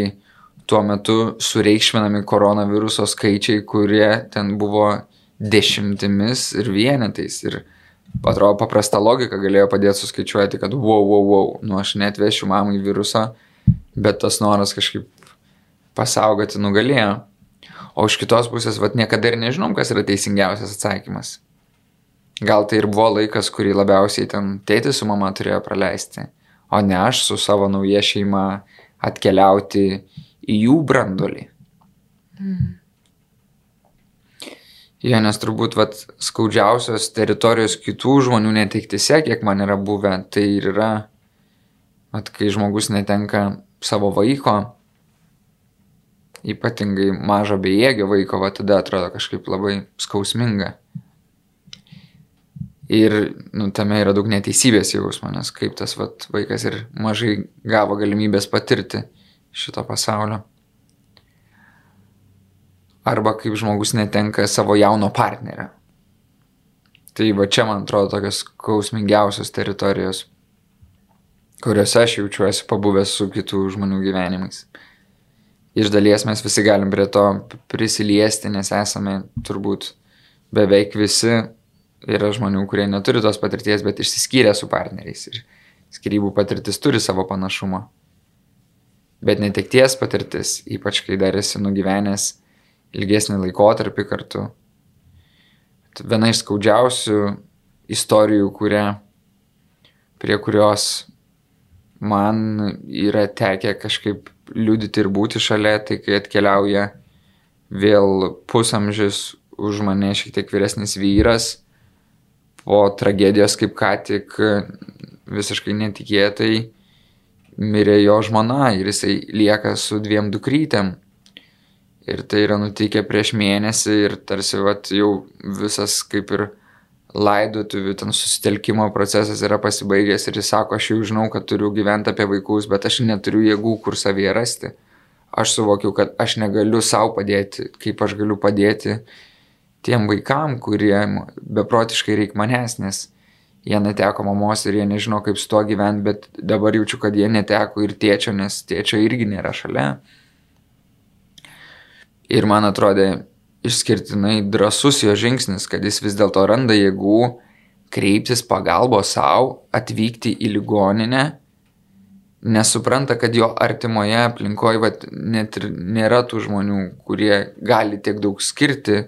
tuo metu sureikšminami koronaviruso skaičiai, kurie ten buvo dešimtimis ir vienetais. Ir atrodo paprasta logika galėjo padėti suskaičiuoti, kad wow, wow, wow, nu aš netvešiu mamai virusą, bet tas noras kažkaip pasaugoti nugalėjo. O iš kitos pusės, vad niekada ir nežinom, kas yra teisingiausias atsakymas. Gal tai ir buvo laikas, kurį labiausiai ten tėtis su mama turėjo praleisti, o ne aš su savo nauja šeima atkeliauti į jų brandolį. Mm. Jo, nes turbūt vat, skaudžiausios teritorijos kitų žmonių neteiktise, kiek man yra buvę, tai ir yra, vat, kai žmogus netenka savo vaiko, ypatingai mažo bejėgio vaiko, va tada atrodo kažkaip labai skausminga. Ir nu, tame yra daug neteisybės jausmo, nes kaip tas vat, vaikas ir mažai gavo galimybės patirti šito pasaulio arba kaip žmogus netenka savo jauno partnerio. Tai va čia, man atrodo, tokios kausmingiausios teritorijos, kuriuose aš jaučiuosi pabuvęs su kitų žmonių gyvenimais. Iš dalies mes visi galim prie to prisiliesti, nes esame turbūt beveik visi yra žmonių, kurie neturi tos patirties, bet išsiskyrė su partneriais. Ir skirybų patirtis turi savo panašumą. Bet netekties patirtis, ypač kai dar esi nugyvenęs ilgesnį laikotarpį kartu. Viena iš skaudžiausių istorijų, kuria, prie kurios man yra tekę kažkaip liudyti ir būti šalia, tai kai atkeliauja vėl pusamžis už mane šiek tiek vyresnis vyras, po tragedijos kaip ką tik visiškai netikėtai mirė jo žmona ir jisai lieka su dviem dukrytėm. Ir tai yra nutikę prieš mėnesį ir tarsi vat, jau visas kaip ir laidotuvių ten susitelkimo procesas yra pasibaigęs ir jis sako, aš jau žinau, kad turiu gyventi apie vaikus, bet aš neturiu jėgų, kur savyje rasti. Aš suvokiau, kad aš negaliu savo padėti, kaip aš galiu padėti tiem vaikam, kurie beprotiškai reikia manęs, nes jie neteko mamos ir jie nežino, kaip su tuo gyventi, bet dabar jaučiu, kad jie neteko ir tėčio, nes tėčio irgi nėra šalia. Ir man atrodė išskirtinai drasus jo žingsnis, kad jis vis dėlto randa jėgų kreiptis pagalbos savo, atvykti į ligoninę, nesupranta, kad jo artimoje aplinkoje vat, net ir nėra tų žmonių, kurie gali tiek daug skirti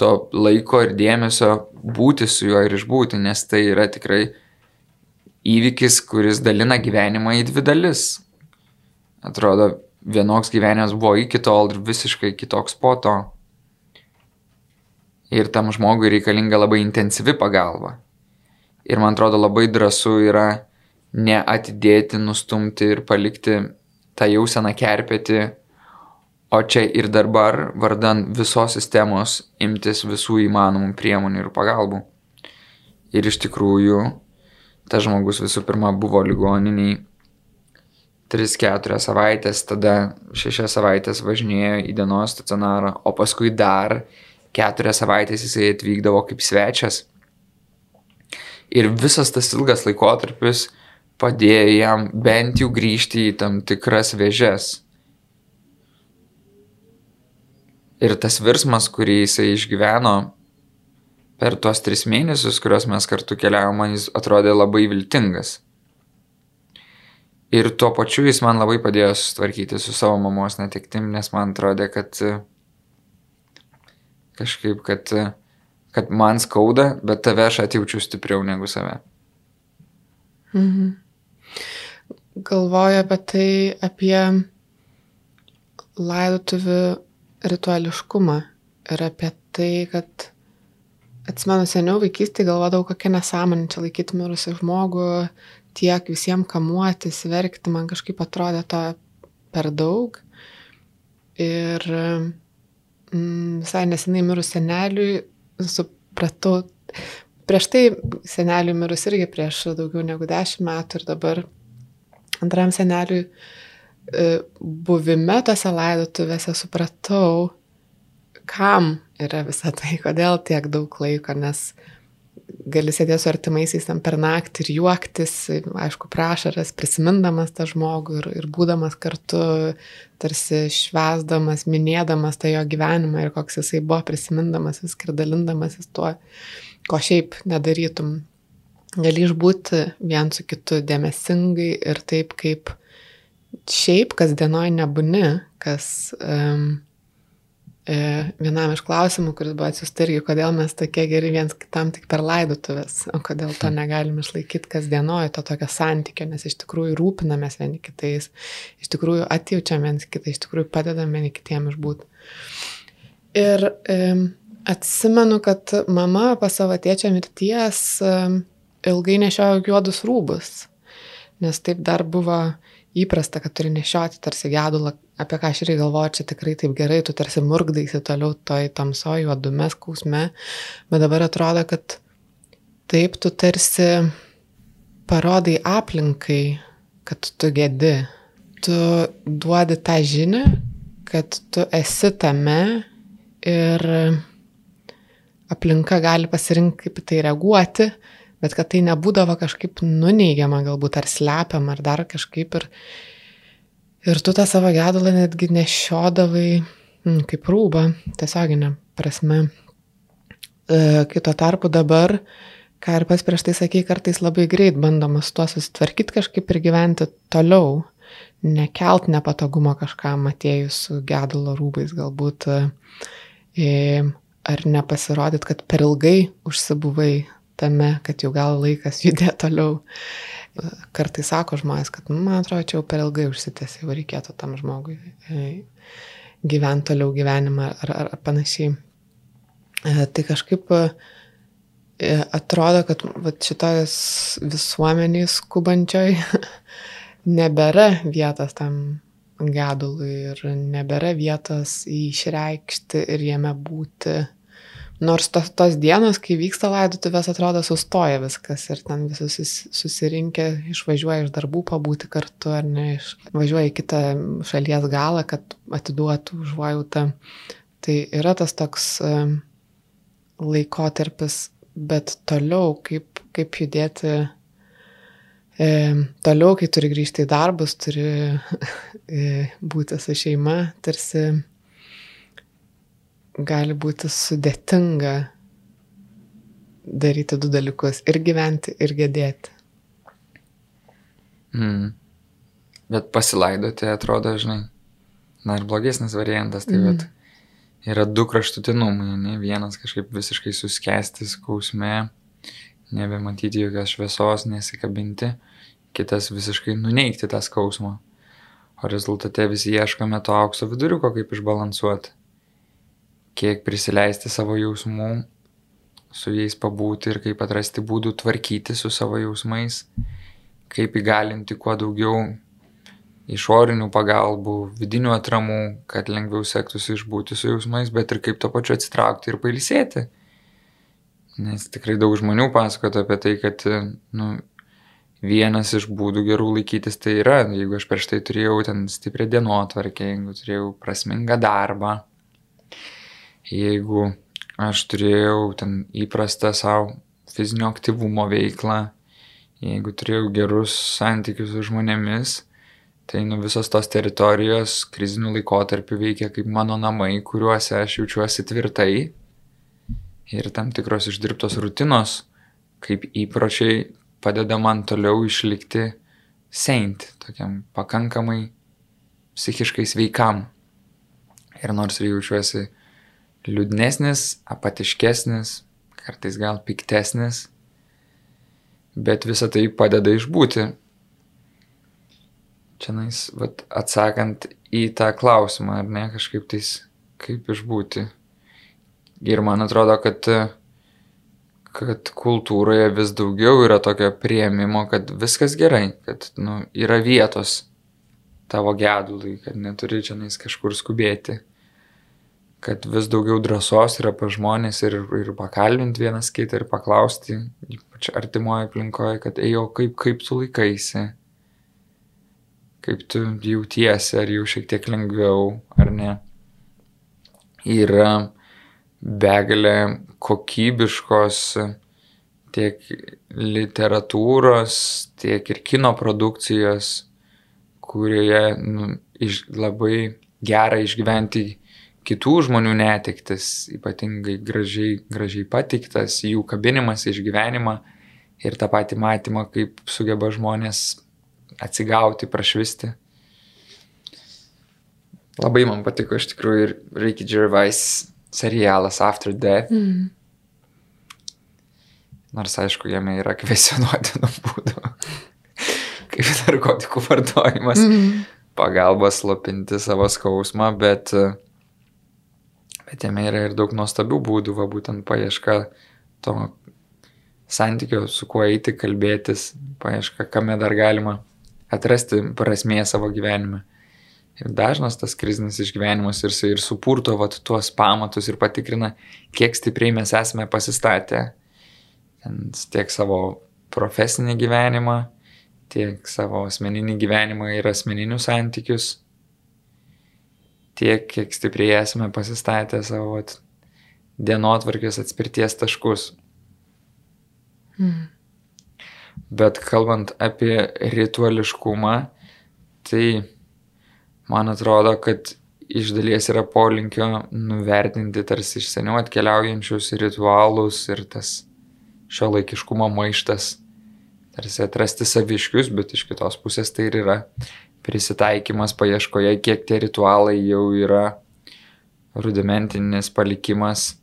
to laiko ir dėmesio būti su juo ir išbūti, nes tai yra tikrai įvykis, kuris dalina gyvenimą į dvi dalis. Atrodo, vienoks gyvenimas buvo iki tol ir visiškai kitoks po to. Ir tam žmogui reikalinga labai intensyvi pagalba. Ir man atrodo labai drąsu yra neatidėti, nustumti ir palikti tą jauseną kerpėti, o čia ir dabar vardan visos sistemos imtis visų įmanomų priemonių ir pagalbų. Ir iš tikrųjų, tas žmogus visų pirma buvo ligoniniai 3-4 savaitės, tada 6 savaitės važinėjo į dienos stacionarą, o paskui dar 4 savaitės jisai atvykdavo kaip svečias. Ir visas tas ilgas laikotarpis padėjo jam bent jau grįžti į tam tikras vėžes. Ir tas virsmas, kurį jisai išgyveno per tuos tris mėnesius, kuriuos mes kartu keliavome, man jis atrodė labai viltingas. Ir tuo pačiu jis man labai padėjo sutvarkyti su savo mamos netiktim, nes man atrodė, kad kažkaip, kad, kad man skauda, bet tave aš atjaučiu stipriau negu save. Mhm. Galvoju apie tai, apie laidotuvių rituališkumą ir apie tai, kad atsimenu seniau vaikystėje galvodavau, kokia nesąmonė čia laikyti mirusią žmogų, tiek visiems kamuotis, verkti, man kažkaip atrodė to per daug. Ir mm, visai nesenai mirus seneliui, su, supratau. Prieš tai seneliui mirus irgi prieš daugiau negu dešimt metų ir dabar antram seneliui buvime tose laidotuvėse supratau, kam yra visa tai, <laughs> kodėl tiek daug laiko, nes gali sėdėti su artimaisiais ten per naktį ir juoktis, aišku, prašaras, prisimindamas tą žmogų ir, ir būdamas kartu, tarsi švesdamas, minėdamas tą jo gyvenimą ir koks jisai buvo, prisimindamas viską ir dalindamasis tuo, ko šiaip nedarytum. Gali išbūti vien su kitu dėmesingai ir taip, kaip šiaip kasdienoje nebūni, kas um, E, vienam iš klausimų, kuris buvo atsiusta irgi, kodėl mes tokie geri viens kitam tik per laidotuvės, o kodėl to negalim išlaikyti kasdienoje, to tokio santykio, nes iš tikrųjų rūpinamės vieni kitais, iš tikrųjų atjaučiam viens kitą, iš tikrųjų padedam vieni kitiem išbūti. Ir e, atsimenu, kad mama pas savo tėčio mirties e, ilgai nešiojo juodus rūbus, nes taip dar buvo įprasta, kad turi nešioti tarsi gedulą, apie ką aš irgi galvoju, čia tikrai taip gerai, tu tarsi murgdaisi toliau toj tamsoj, juodume, skausme, bet dabar atrodo, kad taip tu tarsi parodai aplinkai, kad tu gedi, tu duodi tą žinią, kad tu esi tame ir aplinka gali pasirinkti, kaip tai reaguoti, bet kad tai nebūdavo kažkaip nuneigiama galbūt ar slepiama ar dar kažkaip ir, ir tu tą savo gedulą netgi nešiodavai mm, kaip rūbą, tiesioginė prasme. E, kito tarpu dabar, ką ir pas prieš tai sakei, kartais labai greit bandoma su tuo susitvarkyti kažkaip ir gyventi toliau, nekelt nepatogumo kažkam atėjus su gedulo rūbais galbūt. E, ar nepasirodyt, kad per ilgai užsibuvai tame, kad jau gal laikas judėti toliau. Kartai sako žmonės, kad nu, man atrodo, čia jau per ilgai užsitęsė, jau reikėtų tam žmogui e, gyventi toliau gyvenimą ar, ar, ar panašiai. E, tai kažkaip e, atrodo, kad šitos visuomeniai skubančioj <laughs> nebėra vietos tam gedului ir nebėra vietos išreikšti ir jame būti Nors tos, tos dienos, kai vyksta laidotuvės, atrodo, sustoja viskas ir ten visi susirinkę išvažiuoja iš darbų pabūti kartu ar ne, važiuoja į kitą šalies galą, kad atiduotų užuojautą. Tai yra tas toks laikotarpis, bet toliau, kaip, kaip judėti e, toliau, kai turi grįžti į darbus, turi <laughs> e, būti su šeima, tarsi gali būti sudėtinga daryti du dalykus - ir gyventi, ir gedėti. Mm. Bet pasilaidoti atrodo, žinai, na ir blogesnis variantas, tai mm. bet yra du kraštutinumai, ne vienas kažkaip visiškai suskesti skausme, nebematyti jokios šviesos, nesikabinti, kitas visiškai nuneikti tą skausmą. O rezultate visi ieškome to aukso viduriuko, kaip išbalansuoti kiek prisileisti savo jausmų, su jais pabūti ir kaip atrasti būdų tvarkyti su savo jausmais, kaip įgalinti kuo daugiau išorinių pagalbų, vidinių atramų, kad lengviau sektųsi išbūti su jausmais, bet ir kaip to pačiu atsitraukti ir pailsėti. Nes tikrai daug žmonių pasakotų apie tai, kad nu, vienas iš būdų gerų laikytis tai yra, jeigu aš prieš tai turėjau ten stiprią dienotvarkę, jeigu turėjau prasmingą darbą, jeigu aš turėjau ten įprastą savo fizinio aktyvumo veiklą, jeigu turėjau gerus santykius su žmonėmis, tai nu visos tos teritorijos krizinių laikotarpių veikia kaip mano namai, kuriuose aš jaučiuosi tvirtai ir tam tikros išdirbtos rutinos, kaip įpročiai padeda man toliau išlikti seint, tokiam pakankamai psichiškai sveikam. Ir nors ir jaučiuosi liūdnesnis, apatiškesnis, kartais gal piktesnis, bet visa tai padeda išbūti. Čia nais, vat, atsakant į tą klausimą, ar ne, kažkaip tais, kaip išbūti. Ir man atrodo, kad, kad kultūroje vis daugiau yra tokio prieimimo, kad viskas gerai, kad nu, yra vietos tavo gedului, kad neturi čia nais kažkur skubėti kad vis daugiau drąsos yra pa žmonės ir, ir pakalbinti vienas kitą ir paklausti, ypač artimoje aplinkoje, kad ejo, kaip, kaip tu laikaisi, kaip tu jautiesi, ar jau šiek tiek lengviau, ar ne. Yra begalė kokybiškos tiek literatūros, tiek ir kino produkcijos, kurioje nu, iš, labai gera išgyventi kitų žmonių netiktis, ypatingai gražiai, gražiai patiktas, jų kabinimas išgyvenimą ir tą patį matymą, kaip sugeba žmonės atsigauti, prašvisti. Labai man patiko iš tikrųjų ir Ricky Gervais serialas After Death. Mm. Nors aišku, jame yra kvesionuotinų būdų, <laughs> kaip narkotikų vartojimas, mm. pagalba slopinti savo skausmą, bet, bet jame yra ir daug nuostabių būdų, va būtent paieška to santykio, su kuo eiti, kalbėtis, paieška, kame dar galima atrasti prasmė savo gyvenime. Ir dažnas tas krizinis išgyvenimas ir, ir supurto vat, tuos pamatus ir patikrina, kiek stipriai mes esame pasistatę tiek savo profesinį gyvenimą, tiek savo asmeninį gyvenimą ir asmeninius santykius, tiek kiek stipriai esame pasistatę savo vat, dienotvarkės atspirties taškus. Mm. Bet kalbant apie rituališkumą, tai man atrodo, kad iš dalies yra polinkio nuvertinti tarsi iš seniau atkeliaujančius ritualus ir tas šio laikiškumo maištas, tarsi atrasti saviškius, bet iš kitos pusės tai ir yra prisitaikymas paieškoje, kiek tie ritualai jau yra rudimentinis palikimas,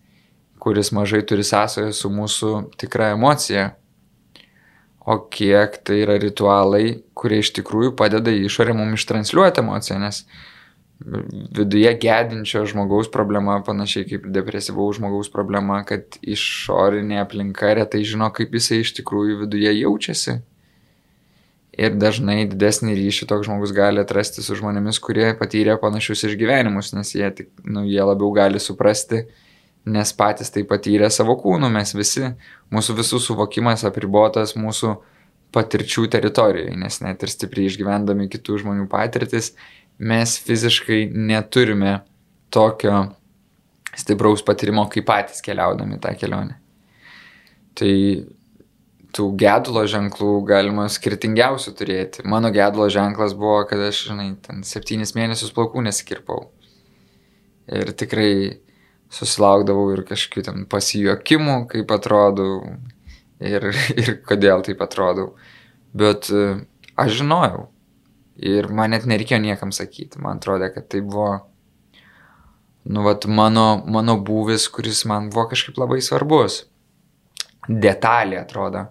kuris mažai turi sąsąją su mūsų tikra emocija o kiek tai yra ritualai, kurie iš tikrųjų padeda į išorę mums ištranšiuoti emociją, nes viduje gedinčio žmogaus problema, panašiai kaip depresyvaus žmogaus problema, kad išorinė aplinka retai žino, kaip jisai iš tikrųjų viduje jaučiasi. Ir dažnai didesnį ryšį toks žmogus gali atrasti su žmonėmis, kurie patyrė panašius išgyvenimus, nes jie, tik, nu, jie labiau gali suprasti, nes patys tai patyrė savo kūnu, mes visi, mūsų visų suvokimas apribotas mūsų patirčių teritorijoje, nes net ir stipriai išgyvendami kitų žmonių patirtis, mes fiziškai neturime tokio stipraus patyrimo, kaip patys keliaudami tą kelionę. Tai tų gedulo ženklų galima skirtingiausių turėti. Mano gedulo ženklas buvo, kad aš, žinai, ten septynis mėnesius plaukų nesikirpau. Ir tikrai susilaukdavau ir kažkokių ten pasijokimų, kaip atrodau ir, <laughs> ir kodėl taip atrodau. Bet e, aš žinojau ir man net nereikėjo niekam sakyti. Man atrodė, kad tai buvo, nu, vat, mano, mano būvis, kuris man buvo kažkaip labai svarbus. Detalė atrodo.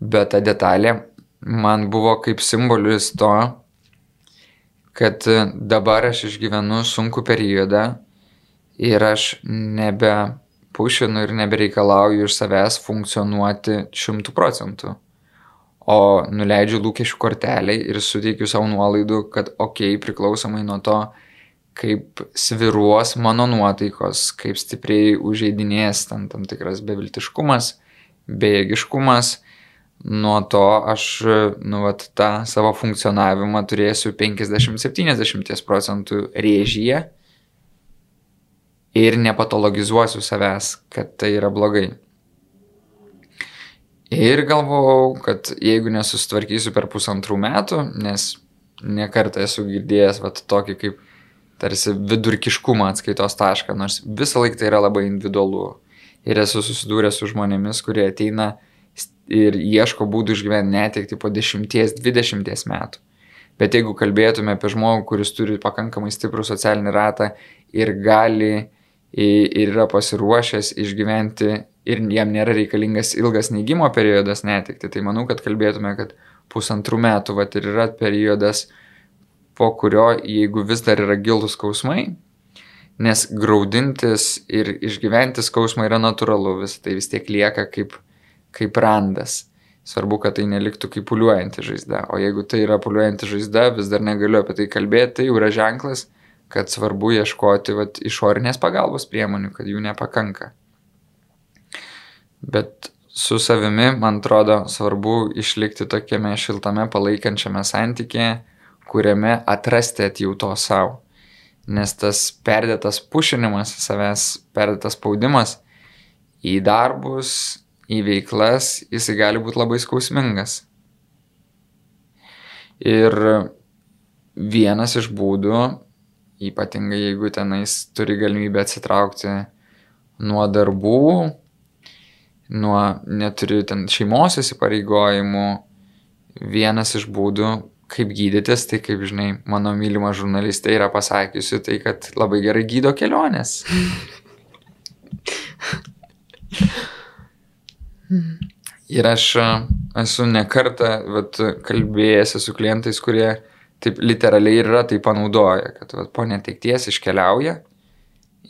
Bet ta detalė man buvo kaip simbolis to, kad dabar aš išgyvenu sunku periodą ir aš nebe pušinu ir nebereikalauju iš savęs funkcionuoti šimtų procentų. O nuleidžiu lūkesčių kortelį ir suteikiu savo nuolaidų, kad okei, okay, priklausomai nuo to, kaip sviruos mano nuotaikos, kaip stipriai užeidinės tam, tam tikras beviltiškumas, bejėgiškumas, nuo to aš, nu, vat, tą savo funkcionavimą turėsiu 50-70 procentų rėžyje ir nepatologizuosiu savęs, kad tai yra blogai. Ir galvojau, kad jeigu nesusitvarkysiu per pusantrų metų, nes nekartą esu girdėjęs vat, tokį kaip tarsi vidurkiškumą atskaitos tašką, nors visą laiką tai yra labai individualu. Ir esu susidūręs su žmonėmis, kurie ateina ir ieško būdų išgyventi netikti po 10-20 metų. Bet jeigu kalbėtume apie žmogų, kuris turi pakankamai stiprų socialinį ratą ir gali ir yra pasiruošęs išgyventi ir jam nėra reikalingas ilgas neigimo periodas netikti, tai manau, kad kalbėtume, kad pusantrų metų vat, ir yra periodas, po kurio, jeigu vis dar yra gilus skausmai, nes graudintis ir išgyventi skausmą yra natūralu, vis tai vis tiek lieka kaip, kaip randas. Svarbu, kad tai neliktų kaip puliuojanti žaizda. O jeigu tai yra puliuojanti žaizda, vis dar negaliu apie tai kalbėti, tai jau yra ženklas, kad svarbu ieškoti vat, išorinės pagalbos priemonių, kad jų nepakanka. Bet su savimi, man atrodo, svarbu išlikti tokiame šiltame palaikančiame santykėje, kuriame atrasti atjauto savo. Nes tas perdėtas pušinimas savęs, perdėtas spaudimas į darbus, į veiklas, jisai gali būti labai skausmingas. Ir vienas iš būdų, ypatingai jeigu tenais turi galimybę atsitraukti nuo darbų, nuo neturi ten šeimos įsipareigojimų, vienas iš būdų, kaip gydytis, tai kaip žinai, mano mylima žurnalistė yra pasakiusi, tai kad labai gerai gydo kelionės. <laughs> Ir aš esu nekartą vat, kalbėjęs su klientais, kurie taip literaliai yra tai panaudoja, kad vat, po netikties iškeliauja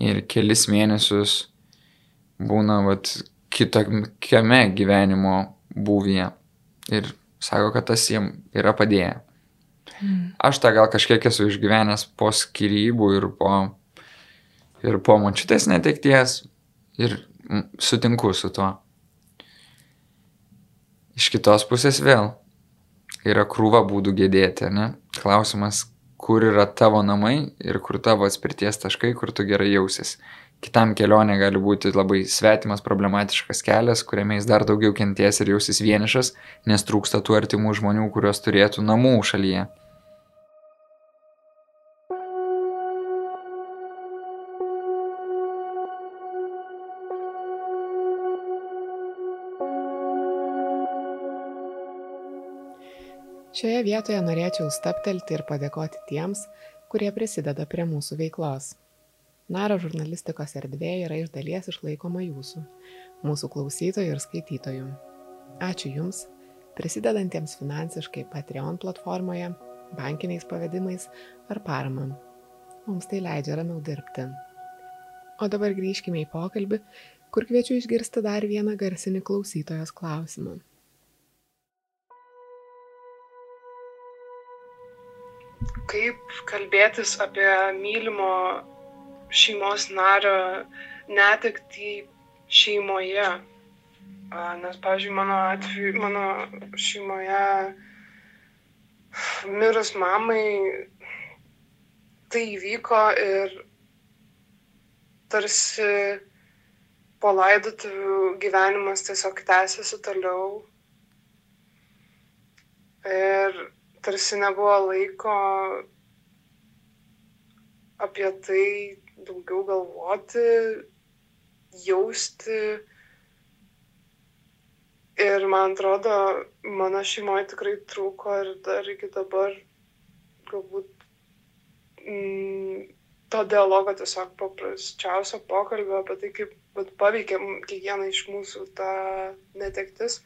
ir kelis mėnesius būna vat, kitokiame gyvenimo būvyje. Ir sako, kad tas jiem yra padėję. Mm. Aš tą gal kažkiek esu išgyvenęs po skirybų ir po, ir po močiutės netekties ir sutinku su tuo. Iš kitos pusės vėl yra krūva būdų gėdėti, ne? Klausimas, kur yra tavo namai ir kur tavo atspirties taškai, kur tu gerai jausis. Kitam kelionė gali būti labai svetimas, problematiškas kelias, kuriame jis dar daugiau kenties ir jausis vienišas, nes trūksta tų artimų žmonių, kuriuos turėtų namų šalyje. Šioje vietoje norėčiau staptelti ir padėkoti tiems, kurie prisideda prie mūsų veiklos. Naro žurnalistikos erdvė yra iš dalies išlaikoma jūsų, mūsų klausytojų ir skaitytojų. Ačiū Jums, prisidedantiems finansiškai Patreon platformoje, bankiniais pavedimais ar parama. Mums tai leidžia ramiau dirbti. O dabar grįžkime į pokalbį, kur kviečiu išgirsti dar vieną garsinį klausytojos klausimą. Kaip kalbėtis apie mylimo šeimos nario netektį šeimoje. Nes, pavyzdžiui, mano atveju, mano šeimoje mirus mamai tai įvyko ir tarsi po laidotuvių gyvenimas tiesiog tęsiasi toliau. Ir tarsi nebuvo laiko apie tai daugiau galvoti, jausti. Ir man atrodo, mano šeimoje tikrai trūko ir dar iki dabar galbūt mm, to dialogo tiesiog paprasčiausio pokalbio apie tai, kaip paveikia kiekvieną iš mūsų tą netektis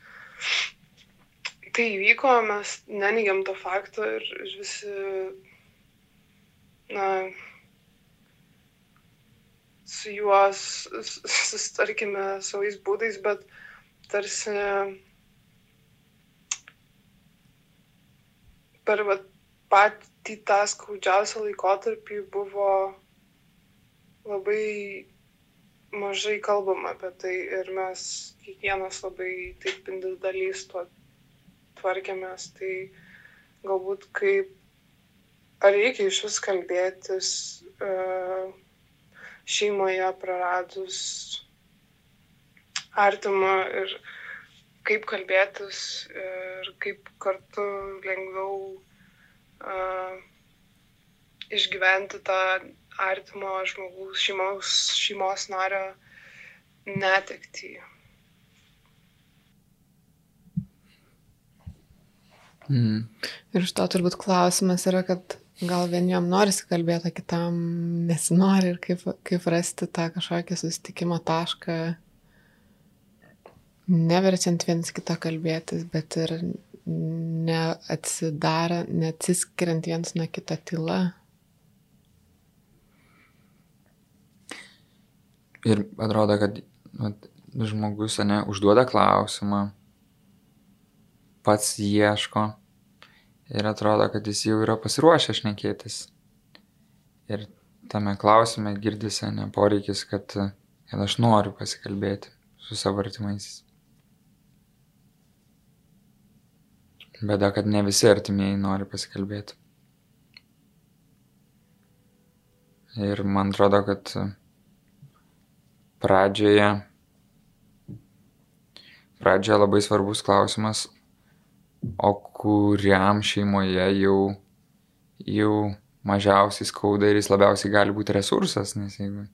tai įvyko, mes neneigiam to fakto ir, visi, na, su juos sustarkime savais būdais, bet tarsi per va, patį tą skaudžiausią laikotarpį buvo labai mažai kalbama apie tai ir mes kiekvienas labai taip individualiai su tuo tvarkėmės, tai galbūt kaip, ar reikia iš vis kalbėtis uh, šeimoje praradus artimą ir kaip kalbėtis ir kaip kartu lengviau uh, išgyventi tą artimo žmogaus šeimos, šeimos nario netektį. Mm. Ir iš to turbūt klausimas yra, kad gal vieniem norisi kalbėti, o kitam nesinori ir kaip, kaip rasti tą kažkokį susitikimo tašką, neverčiant viens kitą kalbėtis, bet ir neatsidara, neatsiskiriant viens nuo kito tyla. Ir atrodo, kad vat, žmogus ne, užduoda klausimą, pats ieško ir atrodo, kad jis jau yra pasiruošęs šnekėtis. Ir tame klausime girdisi ne poreikis, kad, kad aš noriu pasikalbėti su savo artimaisiais. Bėda, kad ne visi artimieji nori pasikalbėti. Ir man atrodo, kad pradžioje, pradžioje labai svarbus klausimas, o kuriam šeimoje jau, jau mažiausiai skauda ir jis labiausiai gali būti resursas, nes jeigu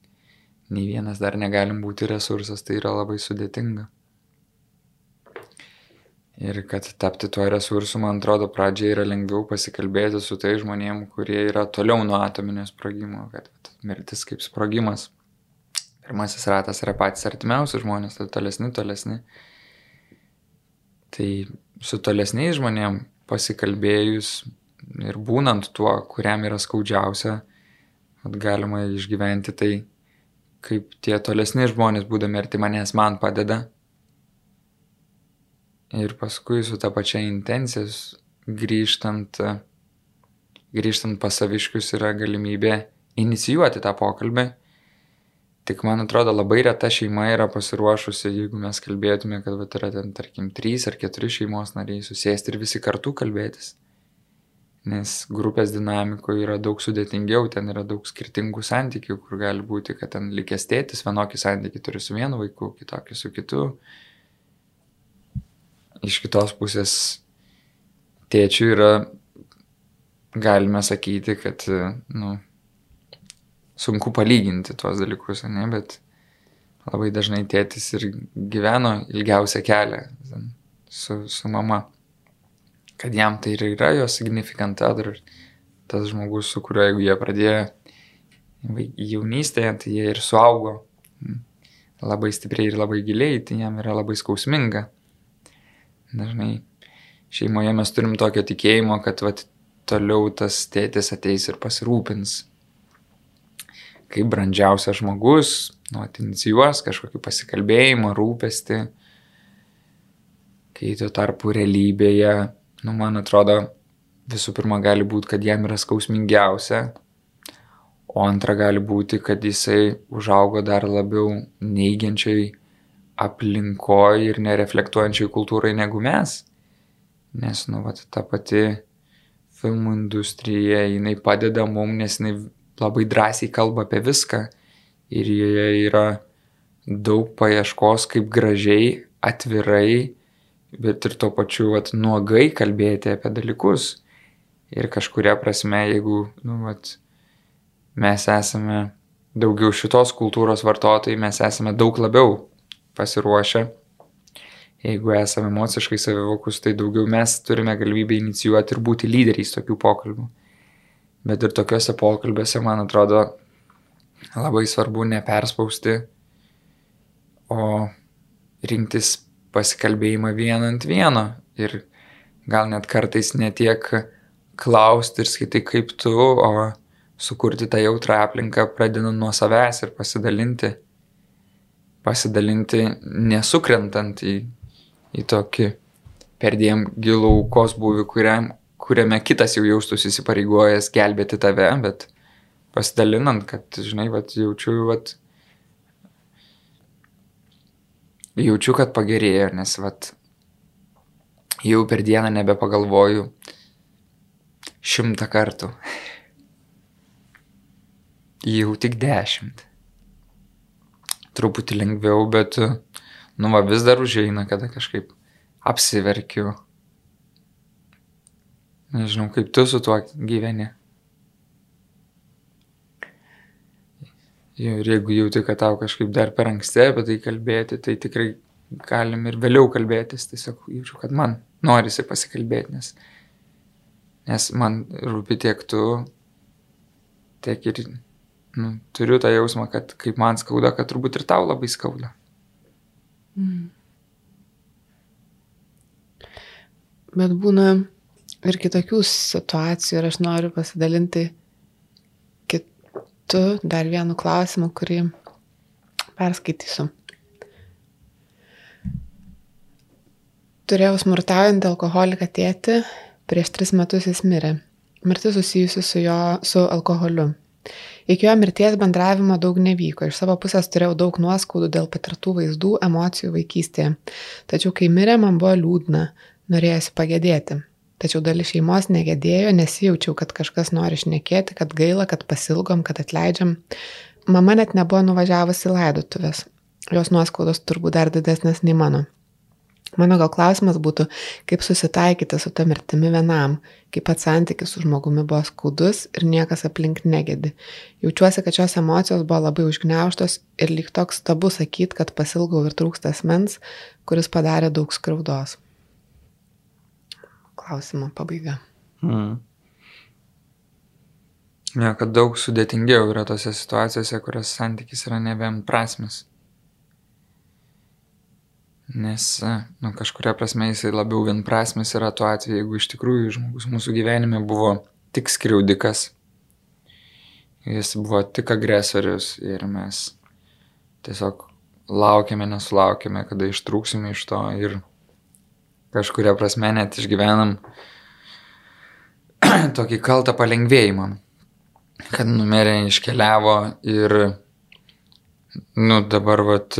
nei vienas dar negalim būti resursas, tai yra labai sudėtinga. Ir kad tapti tuo resursu, man atrodo, pradžiai yra lengviau pasikalbėti su tai žmonėm, kurie yra toliau nuo atominio sprogimo, kad mirtis kaip sprogimas. Pirmasis ratas yra patys artimiausi žmonės, tai tolesni, tolesni. Tai su tolesniais žmonėm pasikalbėjus ir būnant tuo, kuriam yra skaudžiausia, galima išgyventi tai, kaip tie tolesni žmonės, būdami arti manęs, man padeda Ir paskui su ta pačia intencija grįžtant, grįžtant pas saviškius yra galimybė inicijuoti tą pokalbį. Tik man atrodo labai reta šeima yra pasiruošusi, jeigu mes kalbėtume, kad vat, yra ten tarkim trys ar keturi šeimos nariai susėsti ir visi kartu kalbėtis. Nes grupės dinamikoje yra daug sudėtingiau, ten yra daug skirtingų santykių, kur gali būti, kad ten likęs tėtis vienokį santykį turi su vienu vaiku, kitokį su kitu, iš kitos pusės tėčių yra, galime sakyti, kad, nu, sunku palyginti tuos dalykus, ne, bet labai dažnai tėtis ir gyveno ilgiausią kelią su, su mama. Kad jam tai ir yra jo significant other, tas žmogus, su kuriuo jeigu jie pradėjo jaunystėje, tai jie ir suaugo labai stipriai ir labai giliai, tai jam yra labai skausminga dažnai šeimoje mes turim tokio tikėjimo, kad vat, toliau tas tėtis ateis ir pasirūpins. Kaip brandžiausias žmogus, nu, inicijuos kažkokį pasikalbėjimą, rūpestį. Kai tuo tarpu realybėje, nu, man atrodo, visų pirma gali būti, kad jam yra skausmingiausia, o antra gali būti, kad jisai užaugo dar labiau neigiančiai aplinkoje ir nereflektuojančiai kultūrai negu mes. Nes, nu, vat, ta pati filmų industrija, jinai padeda mums, nes jinai labai drąsiai kalba apie viską. Ir joje yra daug paieškos, kaip gražiai, atvirai, bet ir tuo pačiu vat, nuogai kalbėti apie dalykus. Ir kažkuria prasme, jeigu nu, vat, mes esame daugiau šitos kultūros vartotojai, mes esame daug labiau pasiruošę. Jeigu esame emociškai savivokus, tai daugiau mes turime galimybę inicijuoti ir būti lyderiais tokių pokalbių. Bet ir tokiuose pokalbiuose, man atrodo, labai svarbu neperspausti, o rinktis pasikalbėjimą vieną ant vieno. Ir gal net kartais ne tiek klausti ir skaitai kaip tu, o sukurti tą jautrą aplinką, pradedant nuo savęs ir pasidalinti pasidalinti nesukrentant į, į tokį perdėm gilų aukos būvį, kuriam, kuriame kitas jau jaustųsi įsipareigojęs gelbėti tave, bet pasidalinant, kad, žinai, vat, jaučiu, vat, jaučiu, kad pagerėjo, nes vat, jau per dieną nebepagalvoju šimtą kartų. Jau tik dešimt truputį lengviau, bet, nu, va, vis dar užeina, kada kažkaip apsiverkiu. Nežinau, kaip tu su tuo gyveni. Ir jeigu jauti, kad tau kažkaip dar per anksti apie tai kalbėti, tai tikrai galim ir vėliau kalbėtis. Tiesiog jaučiu, kad man norisi pasikalbėti, nes, nes man rūpi tiek tu, tiek ir nu, turiu tą jausmą, kad kaip man skauda, kad turbūt ir tau labai skauda. Mm. Bet būna ir kitokių situacijų ir aš noriu pasidalinti kitu dar vienu klausimu, kurį perskaitysiu. Turėjau smurtaujantį alkoholiką tėtį, prieš tris metus jis mirė. Mirtis susijusi su jo, su alkoholiu. Iki jo mirties bendravimo daug nevyko. Iš savo pusės turėjau daug nuoskaudų dėl patirtų vaizdų, emocijų vaikystėje. Tačiau kai mirė, man buvo liūdna, norėjosi pagėdėti. Tačiau dalis šeimos negėdėjo, nesijaučiau, kad kažkas nori šnekėti, kad gaila, kad pasilgom, kad atleidžiam. Mama net nebuvo nuvažiavusi laidotuvės. Jos nuoskaudos turbūt dar didesnės nei mano. Mano gal klausimas būtų, kaip susitaikyti su ta mirtimi vienam, kai pats santykis su žmogumi buvo skaudus ir niekas aplink negėdi. Jaučiuosi, kad šios emocijos buvo labai užgneuštos ir lyg toks tabu sakyti, kad pasilgau ir trūksta asmens, kuris padarė daug skriaudos. Klausimo pabaiga. Mm. Ne, kad daug sudėtingiau yra tose situacijose, kurios santykis yra nevien-prasmis. Nes, nu, kažkuria prasme jisai labiau vienprasmis yra tuo atveju, jeigu iš tikrųjų žmogus mūsų gyvenime buvo tik skriaudikas. Jis buvo tik agresorius ir mes tiesiog laukiame, nesulaukime, kada ištrūksime iš to ir kažkuria prasme net išgyvenam <clears throat> tokį kaltą palengvėjimą, kad numerė iškeliavo ir, nu, dabar, vat,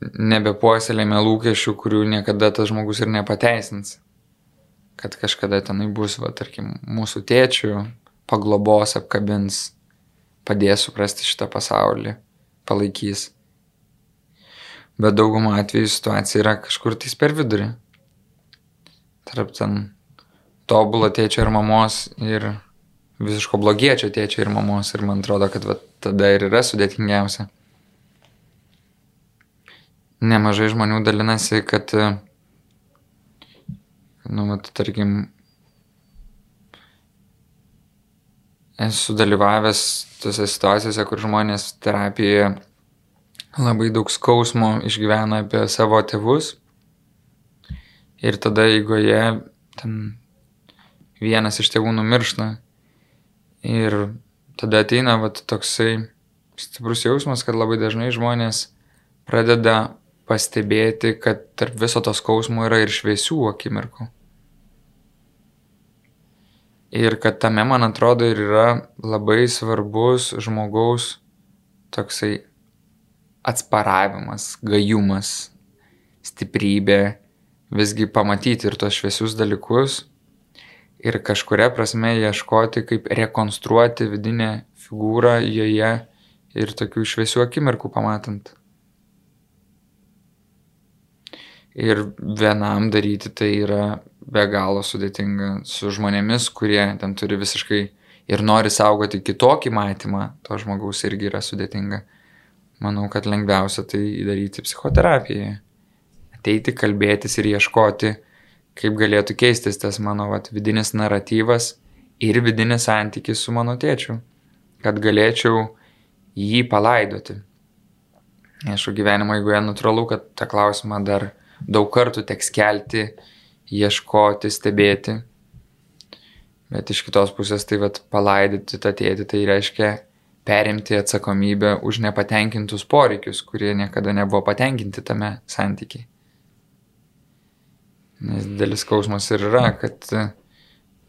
nebepuoselėme lūkesčių, kurių niekada tas žmogus ir nepateisins. Kad kažkada tenai bus, va, tarkim, mūsų tėčių, paglobos, apkabins, padės suprasti šitą pasaulį, palaikys. Bet daugumą atveju situacija yra kažkur tais per vidurį. Tarp ten tobulo tėčio ir mamos ir visiško blogiečio tėčio ir mamos. Ir man atrodo, kad va, tada ir yra sudėtingiausia nemažai žmonių dalinasi, kad, nu, mat, tarkim, esu dalyvavęs tose situacijose, kur žmonės terapijoje labai daug skausmo išgyvena apie savo tėvus. Ir tada, jeigu jie ten vienas iš tėvų numiršta ir tada ateina vat, toksai stiprus jausmas, kad labai dažnai žmonės pradeda pastebėti, kad tarp viso to skausmo yra ir šviesių akimirkų. Ir kad tame, man atrodo, ir yra labai svarbus žmogaus toksai atsparavimas, gajumas, stiprybė, visgi pamatyti ir tos šviesius dalykus ir kažkuria prasme ieškoti, kaip rekonstruoti vidinę figūrą joje ir tokių šviesių akimirkų pamatant. Ir vienam daryti tai yra be galo sudėtinga su žmonėmis, kurie ten turi visiškai ir nori saugoti kitokį matymą, to žmogaus irgi yra sudėtinga. Manau, kad lengviausia tai daryti psichoterapijoje. Ateiti, kalbėtis ir ieškoti, kaip galėtų keistis tas mano vat, vidinis naratyvas ir vidinis santykis su mano tėčiu, kad galėčiau jį palaidoti. Aišku, gyvenimo eigoje natūralu, kad tą klausimą dar daug kartų teks kelti, ieškoti, stebėti. Bet iš kitos pusės tai vad palaidyti tą tėtį, tai reiškia perimti atsakomybę už nepatenkintus poreikius, kurie niekada nebuvo patenkinti tame santykiai. Nes didelis skausmas ir yra, kad,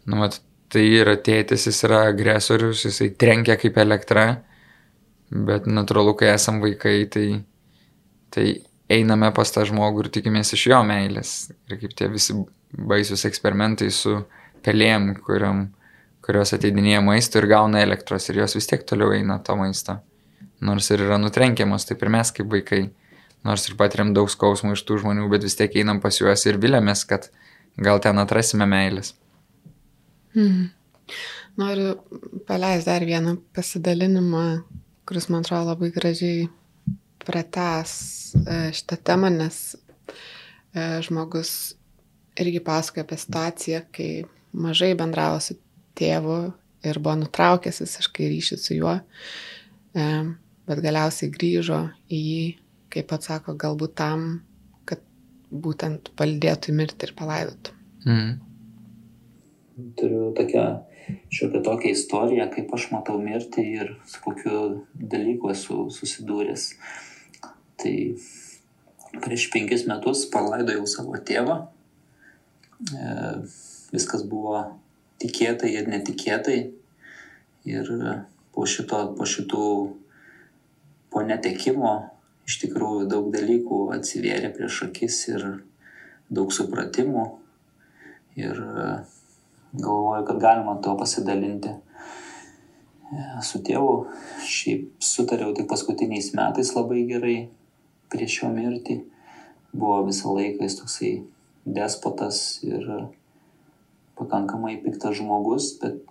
nu, mat, tai yra tėtis, jis yra agresorius, jisai trenkia kaip elektra, bet natūralu, kai esam vaikai, tai, tai einame pas tą žmogų ir tikimės iš jo meilės. Ir kaip tie visi baisius eksperimentai su pelėm, kuriam, kurios ateidinėja maisto ir gauna elektros ir jos vis tiek toliau eina to maisto. Nors ir yra nutrenkiamos, taip ir mes kaip vaikai. Nors ir patiriam daug skausmų iš tų žmonių, bet vis tiek einam pas juos ir vilėmės, kad gal ten atrasime meilės. Hmm. Noriu paleisti dar vieną pasidalinimą, kuris man atrodo labai gražiai prates e, šitą temą, nes e, žmogus irgi pasakoja apie situaciją, kai mažai bendravo su tėvu ir buvo nutraukęs visiškai ryšį su juo, e, bet galiausiai grįžo į jį, kaip pats sako, galbūt tam, kad būtent palidėtų į mirtį ir palaidotų. Mm. Turiu tokią šiokią tokią istoriją, kaip aš matau mirtį ir su kokiu dalyku esu susidūręs. Tai prieš penkis metus palaidojau savo tėvą. E, viskas buvo tikėtai ir netikėtai. Ir po, šito, po šitų, po netekimo iš tikrųjų daug dalykų atsivėrė prieš akis ir daug supratimų. Ir galvoju, kad galima to pasidalinti su tėvu. Šiaip sutariau tik paskutiniais metais labai gerai prieš jo mirtį. Buvo visą laiką jis toksai despotas ir pakankamai piktas žmogus, bet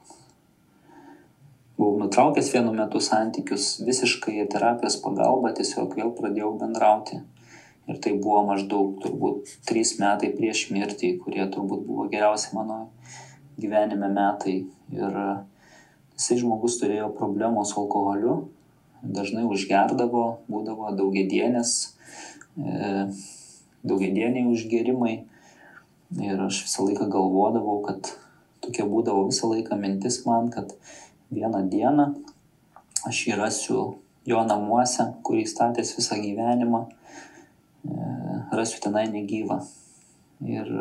buvau nutraukęs vienu metu santykius visiškai terapijos pagalba, tiesiog vėl pradėjau bendrauti. Ir tai buvo maždaug turbūt trys metai prieš mirtį, kurie turbūt buvo geriausi mano gyvenime metai. Ir jisai žmogus turėjo problemų su alkoholiu, dažnai užgerdavo, būdavo daugiedienės, e, daugiedieniai užgerimai Ir aš visą laiką galvodavau, kad tokia būdavo visą laiką mintis man, kad vieną dieną aš jį rasiu jo namuose, kurį statęs visą gyvenimą, e, rasiu tenai negyvą. Ir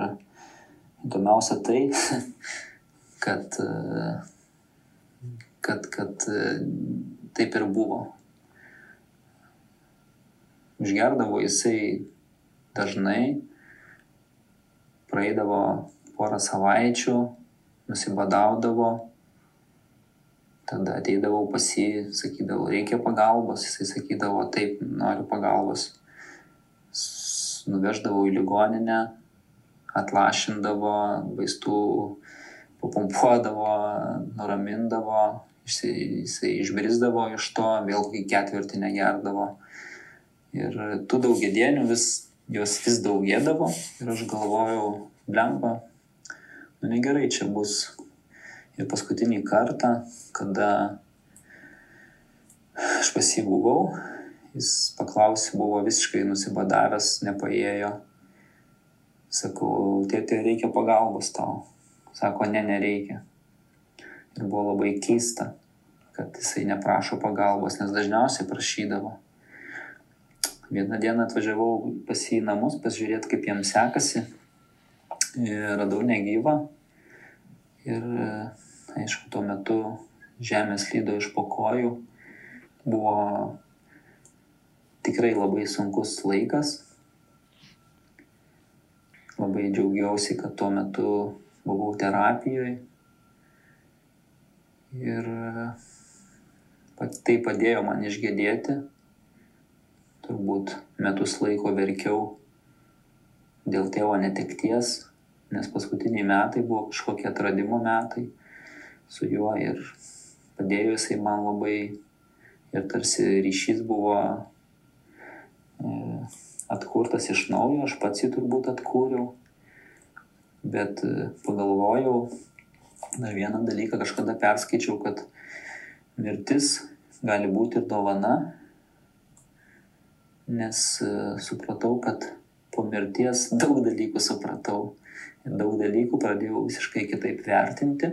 įdomiausia tai, <laughs> kad, e, kad, kad e, taip ir buvo. Užgerdavo jisai dažnai, praeidavo porą savaičių, nusibadaudavo, tada ateidavau pas jį, sakydavau, reikia pagalbos, jisai sakydavo, taip, noriu pagalbos. Nuveždavau į ligoninę, atlašindavo, vaistų papumpuodavo, nuramindavo, jisai, jisai išbrizdavo iš to, vėl ketvirtį negerdavo. Ir tų daugiedienių vis jos vis daugėdavo ir aš galvojau, blemba, nu negerai čia bus. Ir paskutinį kartą, kada aš pas jį buvau, jis paklausė, buvo visiškai nusibadavęs, nepaėjo. Sakau, tėtė, reikia pagalbos tau. Sako, ne, nereikia. Ir buvo labai keista, kad jisai neprašo pagalbos, nes dažniausiai prašydavo. Vieną dieną atvažiavau pas jį į namus, pasižiūrėti, kaip jam sekasi. Ir radau negyvą. Ir aišku, tuo metu žemės lydo iš pokojų. Buvo tikrai labai sunkus laikas. Labai džiaugiausi, kad tuo metu buvau terapijoje. Ir tai padėjo man išgėdėti turbūt metus laiko verkiau dėl tėvo netekties, nes paskutiniai metai buvo kažkokie atradimo metai su juo ir padėjo jisai man labai. Ir tarsi ryšys buvo e, atkurtas iš naujo, aš pats jį turbūt atkūriau, bet e, pagalvojau, dar vieną dalyką kažkada perskaičiau, kad mirtis gali būti ir dovana nes e, supratau, kad po mirties daug dalykų supratau daug dalykų pradėjau visiškai kitaip vertinti.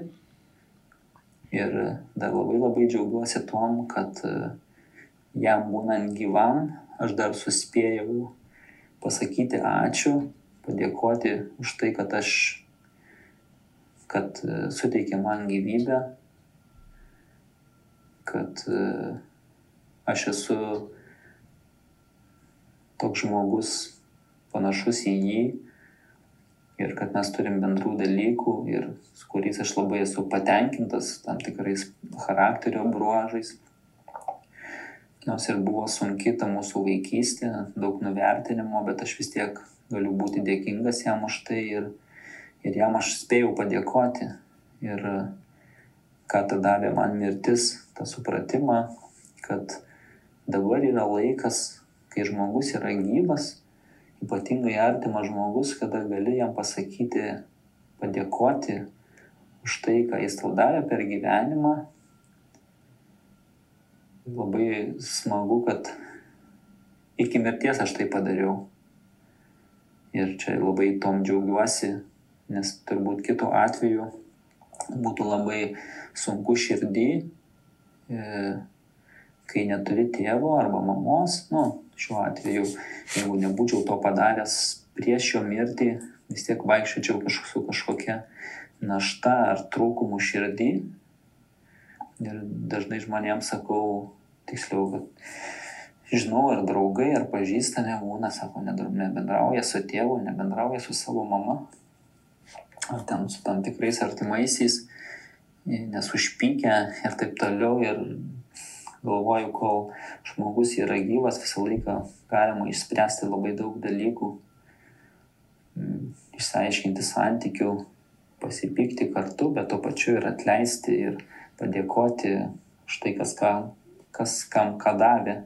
Ir dar labai labai džiaugiuosi tuom, kad e, jam būnant gyvam, aš dar suspėjau pasakyti ačiū, padėkoti už tai, kad aš, kad e, suteikė man gyvybę, kad aš esu toks žmogus panašus į jį ir kad mes turim bendrų dalykų ir su kuriais aš labai esu patenkintas tam tikrais charakterio bruožais. Nors ir buvo sunki ta mūsų vaikystė, daug nuvertinimo, bet aš vis tiek galiu būti dėkingas jam už tai ir, ir jam aš spėjau padėkoti. Ir ką tada davė man mirtis, tą supratimą, kad dabar yra laikas kai žmogus yra gyvas, ypatingai artimas žmogus, kada gali jam pasakyti, padėkoti už tai, ką jis tau davė per gyvenimą. Labai smagu, kad iki mirties aš tai padariau. Ir čia labai tom džiaugiuosi, nes turbūt kitų atveju būtų labai sunku širdį, e, kai neturi tėvo arba mamos, nu, šiuo atveju, jeigu nebūčiau to padaręs prieš jo mirtį, vis tiek vaikščiočiau kažk su kažkokia našta ar trūkumu širdį. Ir dažnai žmonėms sakau, tiksliau, kad žinau, ar draugai, ar pažįstami būna, sako, nebendrauja su tėvu, nebendrauja su savo mama, ar ten su tam tikrais artimaisiais, nes užpykę ir taip toliau. Ir galvoju, kol žmogus yra gyvas, visą laiką galima išspręsti labai daug dalykų, išsiaiškinti santykių, pasipykti kartu, bet to pačiu ir atleisti ir padėkoti už tai, kas, ką, kas kam ką davė,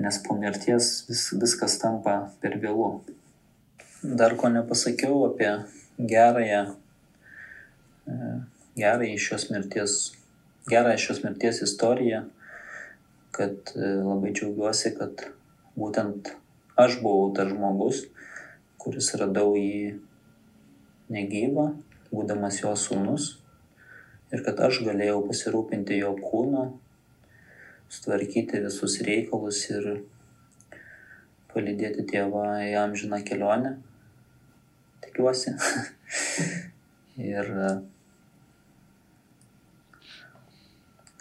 nes po mirties vis, viskas tampa per vėlų. Dar ko nepasakiau apie gerąją, e, gerąją šios mirties, gerąją šios mirties istoriją, kad e, labai džiaugiuosi, kad būtent aš buvau tas žmogus, kuris radau jį negyvą, būdamas jo sūnus, ir kad aš galėjau pasirūpinti jo kūnu, sutvarkyti visus reikalus ir palydėti tėvą į amžiną kelionę. Tikiuosi. <laughs> ir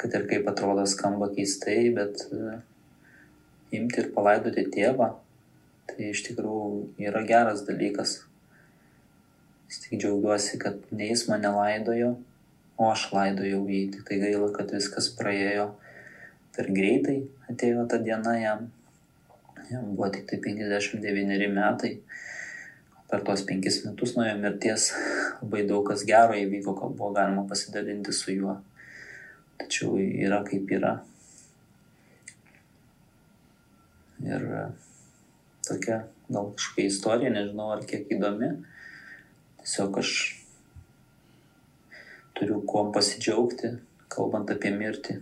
kad ir kaip atrodo skamba keistai, bet imti ir palaidoti tėvą, tai iš tikrųjų yra geras dalykas. Vis tik džiaugiuosi, kad ne jis mane laidojo, o aš laidojau jį. Tik tai gaila, kad viskas praėjo per greitai, atėjo ta diena jam. Jam buvo tik tai 59 metai. Per tuos penkis metus nuo jo mirties labai daug kas gero įvyko, kad buvo galima pasidalinti su juo. Tačiau yra kaip yra. Ir tokia gal kažkokia istorija, nežinau ar kiek įdomi tiesiog aš turiu kuom pasidžiaugti, kalbant apie mirtį.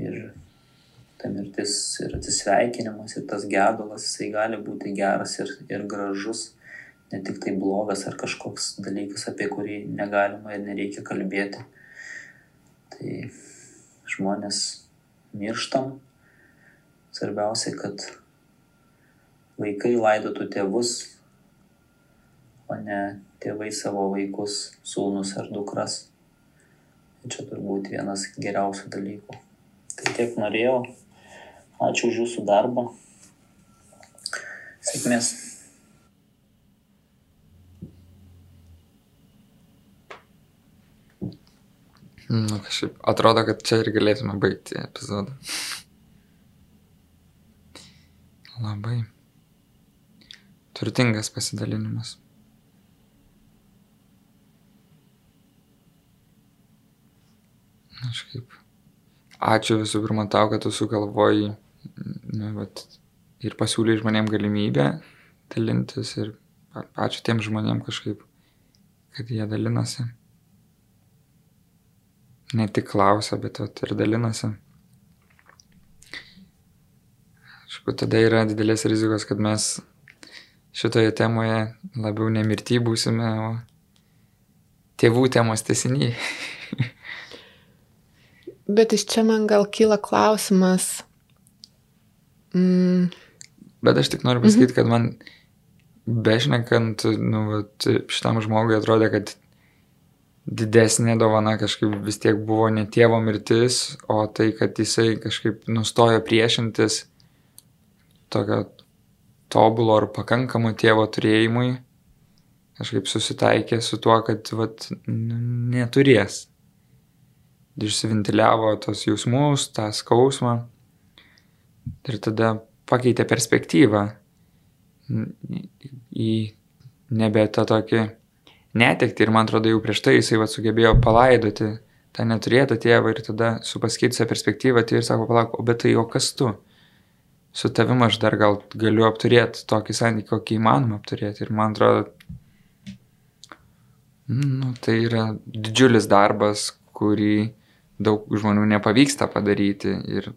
Ir ta mirtis ir atsisveikinimas ir tas gedulas, jisai gali būti geras ir, ir gražus, ne tik tai blogas ar kažkoks dalykas, apie kurį negalima ir nereikia kalbėti. Tai žmonės mirštam. Svarbiausia, kad vaikai laidotų tėvus o ne tėvai savo vaikus, sūnus ar dukras. Čia turbūt vienas geriausių dalykų. Tai tiek norėjau. Ačiū už jūsų darbą. Sėkmės. Nu, kažkaip atrodo, kad čia ir galėtume baigti epizodą. Labai turtingas pasidalinimas. Kažkaip. Ačiū visų pirma tau, kad tu sugalvoji nu, vat, ir pasiūlyi žmonėm galimybę dalintis ir ačiū tiem žmonėm kažkaip, kad jie dalinasi. Ne tik klausia, bet vat, ir dalinasi. Aišku, tada yra didelės rizikos, kad mes šitoje temoje labiau nemirty būsime, o tėvų temos tesiniai. <laughs> Bet iš čia man gal kyla klausimas. Mm. Bet aš tik noriu pasakyti, mhm. kad man bešnekant, nu, vat, šitam žmogui atrodė, kad didesnė dovana kažkaip vis tiek buvo ne tėvo mirtis, o tai, kad jisai kažkaip nustojo priešintis tokio tobulo ar pakankamo tėvo turėjimui, kažkaip susitaikė su tuo, kad vat, neturės. Išsiventiliavo tos jausmus, tą skausmą ir tada pakeitė perspektyvą į nebe tą tokį netekti ir man atrodo jau prieš tai jisai va, sugebėjo palaidoti tą neturėtą tėvą ir tada su pasikeitusią perspektyvą tai ir sako, palauk, o bet tai o kas tu? Su tavim aš dar gal galiu apturėti tokį santykį, kokį įmanoma apturėti ir man atrodo, nu, tai yra didžiulis darbas, kurį daug žmonių nepavyksta padaryti. Ir,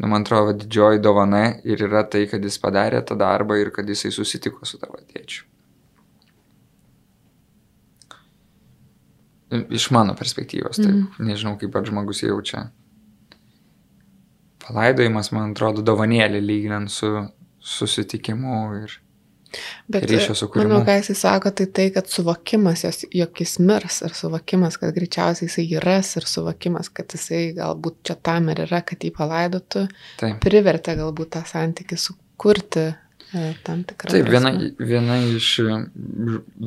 nu, man atrodo, didžioji dovana ir yra tai, kad jis padarė tą darbą ir kad jisai susitiko su tavo tėčiu. Iš mano perspektyvos, taip. Mm. Nežinau, kaip pat žmogus jaučia. Palaidojimas, man atrodo, dovanėlė lyginant su susitikimu ir Bet ryšio sukūrimu. Manau, ką jisai sako, tai tai, kad suvokimas, jos, jog jis mirs, ir suvokimas, kad greičiausiai jisai ras, ir suvokimas, kad jisai galbūt čia tam ir yra, kad jį palaidotų, Taip. privertė galbūt tą santykių sukurti e, tam tikrą. Taip, viena, viena, iš,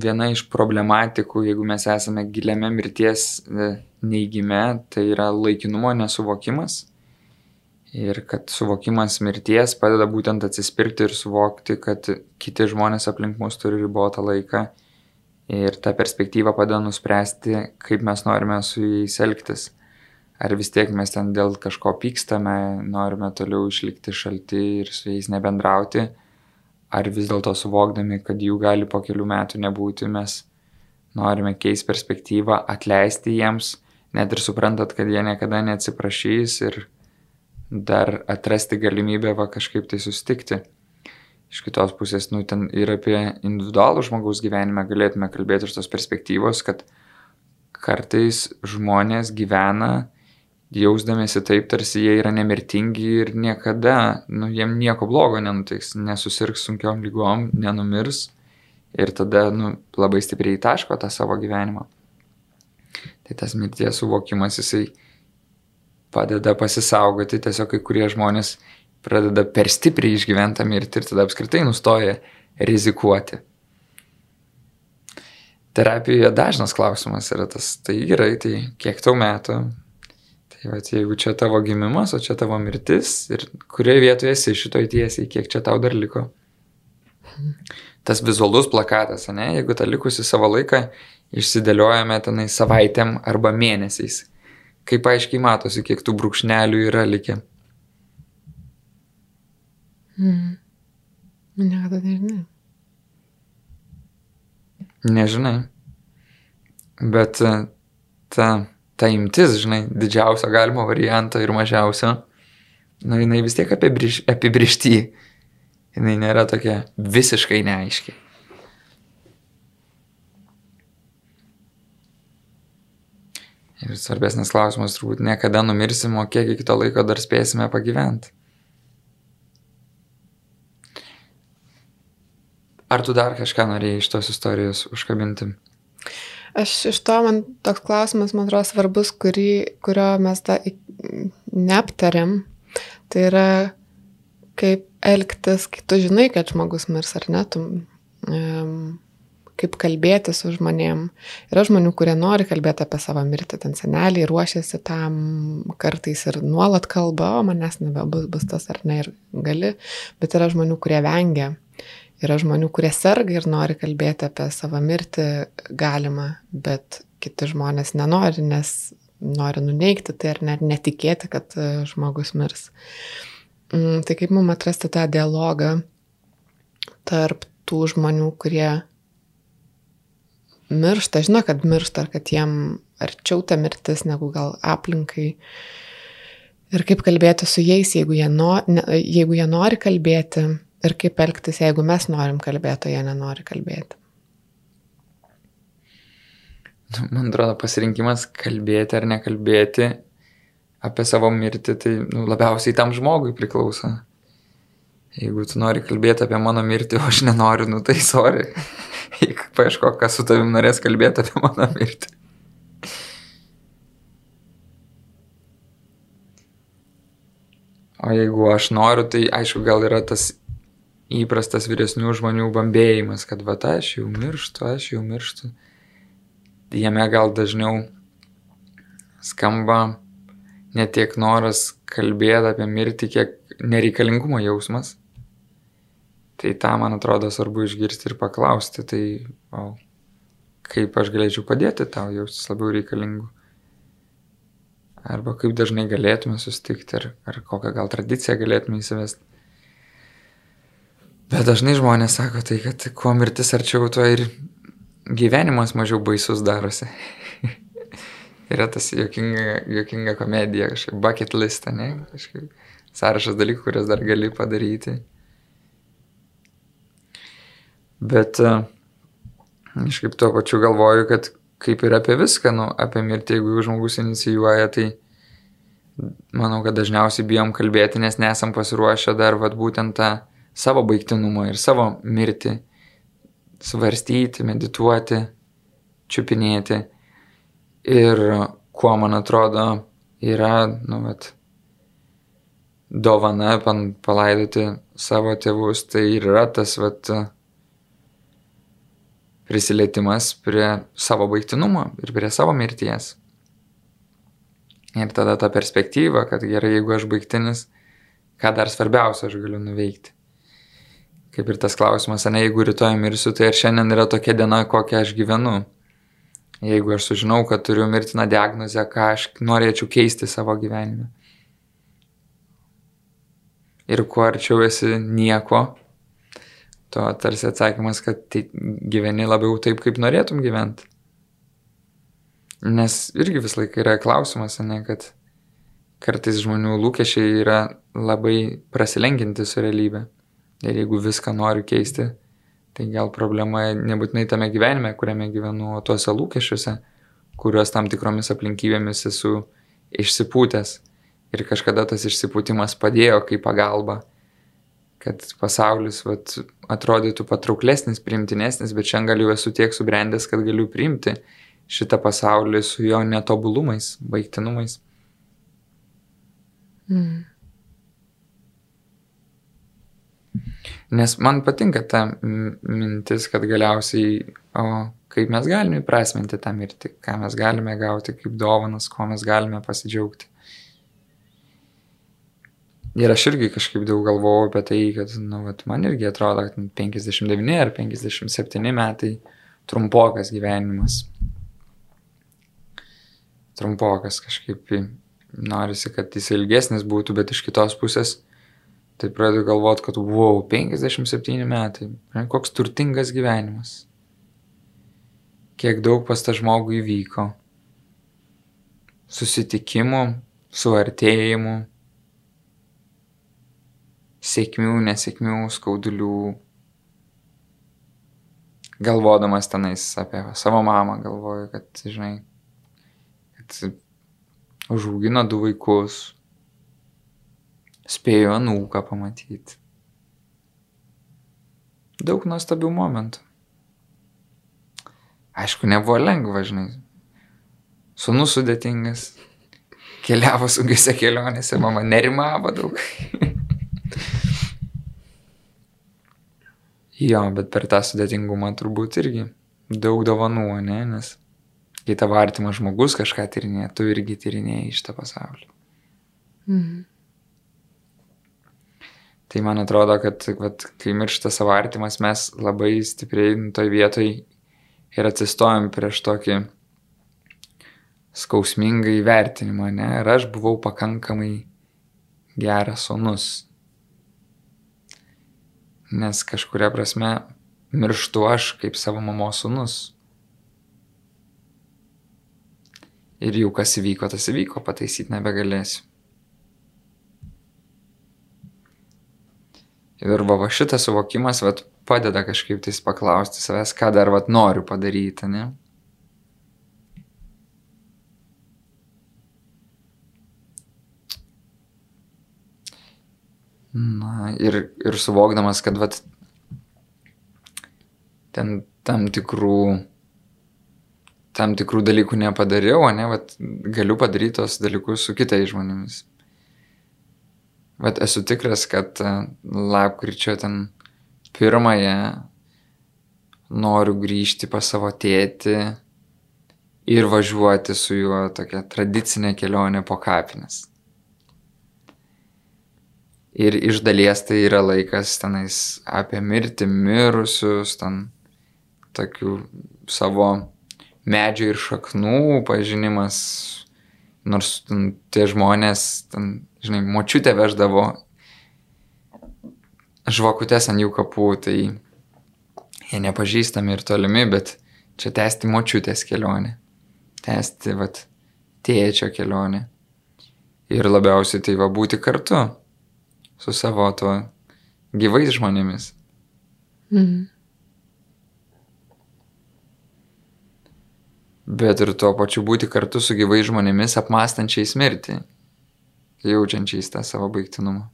viena iš problematikų, jeigu mes esame giliame mirties e, neigime, tai yra laikinumo nesuvokimas. Ir kad suvokimas mirties padeda būtent atsispirti ir suvokti, kad kiti žmonės aplink mus turi ribotą laiką. Ir ta perspektyva padeda nuspręsti, kaip mes norime su jais elgtis. Ar vis tiek mes ten dėl kažko pykstame, norime toliau išlikti šalti ir su jais nebendrauti, ar vis dėlto suvokdami, kad jų gali po kelių metų nebūti, mes norime keisti perspektyvą, atleisti jiems, net ir suprantat, kad jie niekada neatsiprašys ir dar atrasti galimybę va kažkaip tai sustikti. Iš kitos pusės, nu, ten ir apie individualų žmogaus gyvenimą galėtume kalbėti iš tos perspektyvos, kad kartais žmonės gyvena jausdamėsi taip, tarsi jie yra nemirtingi ir niekada, nu, jiem nieko blogo nenutiks, nesusirgs sunkiom lygom, nenumirs ir tada, nu, labai stipriai taško tą savo gyvenimą. Tai tas mirties suvokimas, jisai padeda pasisaugoti, tiesiog kai kurie žmonės pradeda per stipriai išgyventą mirtį ir tada apskritai nustoja rizikuoti. Terapijoje dažnas klausimas yra tas, tai gerai, tai kiek tau metų, tai va, jeigu čia tavo gimimas, o čia tavo mirtis ir kurioje vietoje esi šitoj tiesiai, kiek čia tau dar liko. Tas vizualus plakatas, ne, jeigu tą likusi savo laiką išsidėliojame tenai savaitėm arba mėnesiais, kaip aiškiai matosi, kiek tų brūkšnelių yra likę. Mm. Niekada nežinai. Nežinai. Bet e, ta, ta imtis, žinai, didžiausio galimo varianto ir mažiausio, nu, jinai vis tiek apibriš, apibrišti. Jinai nėra tokia visiškai neaiški. Ir svarbesnis klausimas turbūt ne kada numirsim, o kiek iki to laiko dar spėsime pagyventi. Ar tu dar kažką norėjai iš tos istorijos užkabinti? Aš iš to man toks klausimas, man atrodo, svarbus, kurį, kurio mes tą neaptariam. Tai yra, kaip elgtis, kai tu žinai, kad žmogus mirs ar ne, tu, um, kaip kalbėti su žmonėm. Yra žmonių, kurie nori kalbėti apie savo mirtį, ten seneliai ruošiasi tam, kartais ir nuolat kalba, o manęs nebebus bus tas ar ne ir gali, bet yra žmonių, kurie vengia. Yra žmonių, kurie serga ir nori kalbėti apie savo mirtį galima, bet kiti žmonės nenori, nes nori nuneikti tai ar net netikėti, kad e, žmogus mirs. Mm, tai kaip mums atrasti tą dialogą tarp tų žmonių, kurie miršta, žino, kad miršta, ar kad jiem arčiau ta mirtis negu gal aplinkai. Ir kaip kalbėti su jais, jeigu jie, no, jeigu jie nori kalbėti, ir kaip elgtis, jeigu mes norim kalbėti, o jie nenori kalbėti. Man atrodo, pasirinkimas kalbėti ar nekalbėti apie savo mirtį, tai nu, labiausiai tam žmogui priklauso. Jeigu tu nori kalbėti apie mano mirtį, o aš nenoriu, nu tai sorry. <laughs> Paaiško, kas su tavim norės kalbėti apie mano mirtį. O jeigu aš noriu, tai aišku, gal yra tas įprastas vyresnių žmonių bambėjimas, kad va aš jau mirštu, aš jau mirštu. Jame gal dažniau skamba ne tiek noras kalbėti apie mirtį, kiek nereikalingumo jausmas. Tai tą, man atrodo, svarbu išgirsti ir paklausti, tai o, kaip aš galėčiau padėti tau jaustis labiau reikalingu. Arba kaip dažnai galėtume sustikti, ar, ar kokią gal tradiciją galėtume įsivesti. Bet dažnai žmonės sako tai, kad kuo mirtis arčiau, tuo ir gyvenimas mažiau baisus darosi. <laughs> Yra tas jokinga, jokinga komedija, kažkaip bucket list, ne? Kažkaip sąrašas dalykų, kurias dar gali padaryti. Bet kažkaip tuo pačiu galvoju, kad kaip ir apie viską, nu, apie mirtį, jeigu žmogus inicijuoja, tai manau, kad dažniausiai bijom kalbėti, nes nesam pasiruošę dar vat būtent tą savo baigtinumą ir savo mirtį svarstyti, medituoti, čiupinėti. Ir kuo man atrodo yra, nu, vat, dovana palaidoti savo tėvus, tai yra tas, vat, prisilietimas prie savo baigtinumo ir prie savo mirties. Ir tada ta perspektyva, kad gerai, jeigu aš baigtinis, ką dar svarbiausia aš galiu nuveikti. Kaip ir tas klausimas, ne, jeigu rytoj mirsiu, tai ar šiandien yra tokia diena, kokią aš gyvenu. Jeigu aš sužinau, kad turiu mirtiną diagnozę, ką aš norėčiau keisti savo gyvenime. Ir kuo arčiau esi nieko, to tarsi atsakymas, kad tai gyveni labiau taip, kaip norėtum gyventi. Nes irgi vis laik yra klausimas, ne, kad kartais žmonių lūkesčiai yra labai prasilenkinti su realybė. Ir jeigu viską noriu keisti, tai gal problema nebūtinai tame gyvenime, kuriame gyvenu, o tuose lūkesčiuose, kuriuos tam tikromis aplinkybėmis esu išsipūtęs. Ir kažkada tas išsipūtimas padėjo kaip pagalba, kad pasaulis vat, atrodytų patrauklesnis, primtinesnis, bet šiandien galiu esu tiek subrendęs, kad galiu priimti šitą pasaulį su jo netobulumais, baigtinumais. Mm. Nes man patinka ta mintis, kad galiausiai, o kaip mes galime įprasminti tą mirtį, ką mes galime gauti kaip dovanas, ko mes galime pasidžiaugti. Ir aš irgi kažkaip daug galvojau apie tai, kad, nu, vat, man irgi atrodo, kad 59 ar 57 metai trumpokas gyvenimas. Trumpokas kažkaip norisi, kad jis ilgesnis būtų, bet iš kitos pusės tai pradedu galvoti, kad wow, 57 metai, koks turtingas gyvenimas. Kiek daug pas tą žmogų įvyko. Susitikimų, suartėjimų, sėkmių, nesėkmių, skaudulių. Galvodamas tenais apie savo mamą, galvoju, kad, žinai, kad užaugino du vaikus, spėjo anūką pamatyti. Daug nuostabių momentų. Aišku, nebuvo lengva, žinai. Sūnus sudėtingas. Keliavo sunkiose kelionėse, mama nerimavo daug. <laughs> jo, bet per tą sudėtingumą turbūt irgi daug dovanų, ne? Nes kai tavo artimas žmogus kažką tyrinėja, tu irgi tyrinėjai iš tą pasaulį. Mhm. Tai man atrodo, kad vat, kai miršta savo artimas, mes labai stipriai toj vietoj ir atsistojom prieš tokį skausmingą įvertinimą, ne? Ir aš buvau pakankamai geras sonus. Nes kažkuria prasme mirštu aš kaip savo mamos sunus. Ir jau kas įvyko, tas įvyko, pataisyti nebegalėsiu. Ir va, va šitas suvokimas vat, padeda kažkaip tais paklausti savęs, ką dar vat, noriu padaryti, ne? Na, ir, ir suvokdamas, kad vat, ten tam tikrų, tam tikrų dalykų nepadariau, ne, vat, galiu padaryti tos dalykus su kitais žmonėmis. Bet esu tikras, kad e, lapkričio ten pirmąją noriu grįžti pas savo tėtį ir važiuoti su juo tokia tradicinė kelionė po kapines. Ir iš dalies tai yra laikas tenais apie mirtį, mirusius, ten tokių savo medžių ir šaknų pažinimas, nors ten, tie žmonės ten žinai, močiutė veždavo žvakutes ant jų kapų, tai jie nepažįstami ir tolimi, bet čia tęsti močiutės kelionę, tęsti, vat, tėčio kelionę. Ir labiausiai tai va būti kartu su savo to gyvais žmonėmis. Mhm. Bet ir tuo pačiu būti kartu su gyvais žmonėmis apmastančiais mirtį jaučiančiais tą savo baigtinumą.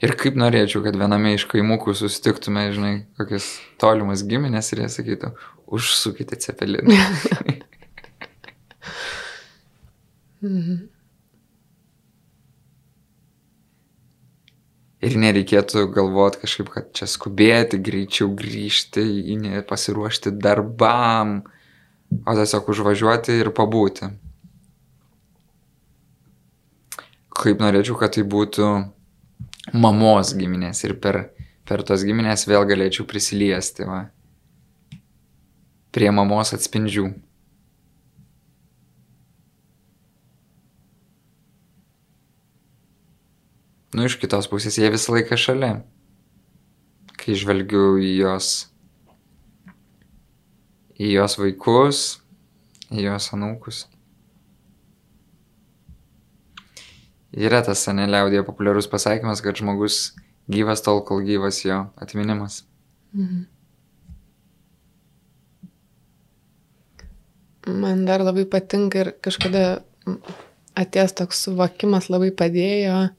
Ir kaip norėčiau, kad viename iš kaimukų susitiktume, žinai, kokias tolimas giminės ir jie sakytų, užsukite cepeliną. <laughs> <laughs> Mhm. Ir nereikėtų galvoti kažkaip, kad čia skubėti, greičiau grįžti, pasiruošti darbam, o tiesiog užvažiuoti ir pabūti. Kaip norėčiau, kad tai būtų mamos giminės ir per, per tos giminės vėl galėčiau prisiliesti va, prie mamos atspindžių. Nu, iš kitos pusės jie visą laiką šalia. Kai žvelgiu į jos, į jos vaikus, į jos anūkus. Yra tas seneliaudėje populiarus pasakymas, kad žmogus gyvas tol, kol gyvas jo atminimas. Mhm. Man dar labai patinka ir kažkada atėjęs toks suvokimas labai padėjo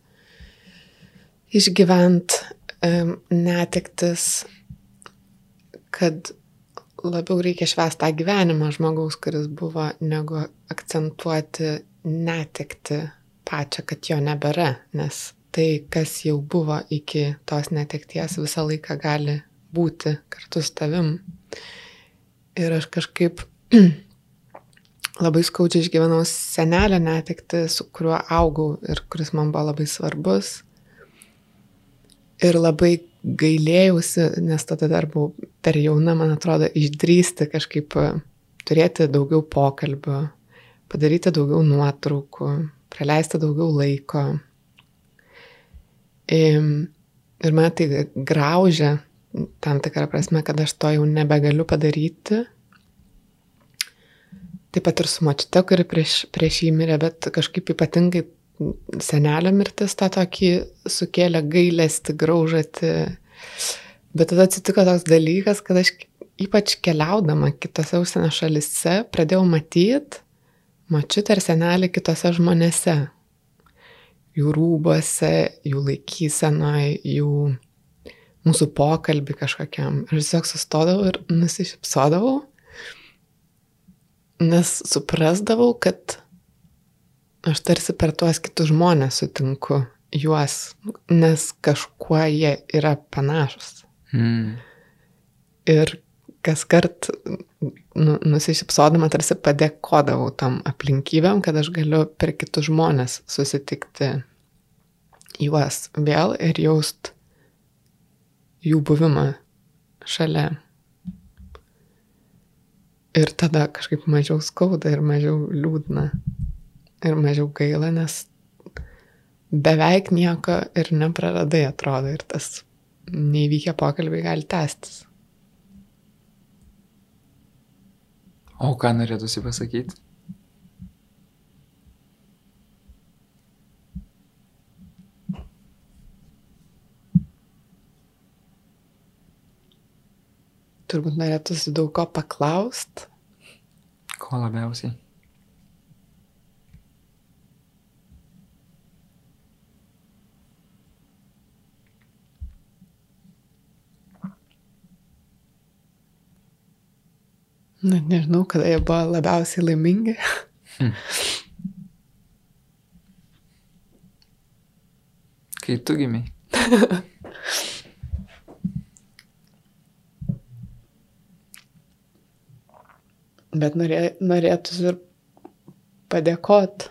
išgyvent um, netektis, kad labiau reikia švęsti tą gyvenimą žmogaus, kuris buvo, negu akcentuoti netekti pačią, kad jo nebėra, nes tai, kas jau buvo iki tos netekties, visą laiką gali būti kartu su tavim. Ir aš kažkaip <clears throat> labai skaudžiai išgyvenau senelę netekti, su kuriuo augau ir kuris man buvo labai svarbus. Ir labai gailėjausi, nes tada dar buvau per jauna, man atrodo, išdrysti kažkaip e, turėti daugiau pokalbių, padaryti daugiau nuotraukų, praleisti daugiau laiko. Ir mane tai graužia tam tikrą prasme, kad aš to jau nebegaliu padaryti. Taip pat ir su močiute, kuri prieš, prieš jį mirė, bet kažkaip ypatingai senelio mirtis tą tokį sukėlė gailestį, graužatį. Bet tada atsitiko toks dalykas, kad aš ypač keliaudama kitose užsienio šalise pradėjau matyti močiutę ir senelį kitose žmonėse. Jų rūbose, jų laikysenoje, jų mūsų pokalbį kažkokiam. Ir tiesiog sustodavau ir nusišypsodavau nes suprasdavau, kad aš tarsi per tuos kitus žmonės sutinku juos, nes kažkuo jie yra panašus. Mm. Ir kas kart nu, nusišypsodama tarsi padėkodavau tam aplinkybėm, kad aš galiu per kitus žmonės susitikti juos vėl ir jaust jų buvimą šalia. Ir tada kažkaip mažiau skauda ir mažiau liūdna. Ir mažiau gaila, nes beveik nieko ir nepraradai atrodo. Ir tas neįvykę pokalbiai gali tęstis. O ką norėtųsi pasakyti? Turbūt norėtųsi daug ko paklaust. Ko labiausiai? Na, nežinau, kada jie buvo labiausiai laimingi. Kai tu gimiai. <laughs> Bet norė, norėtųsi ir padėkot.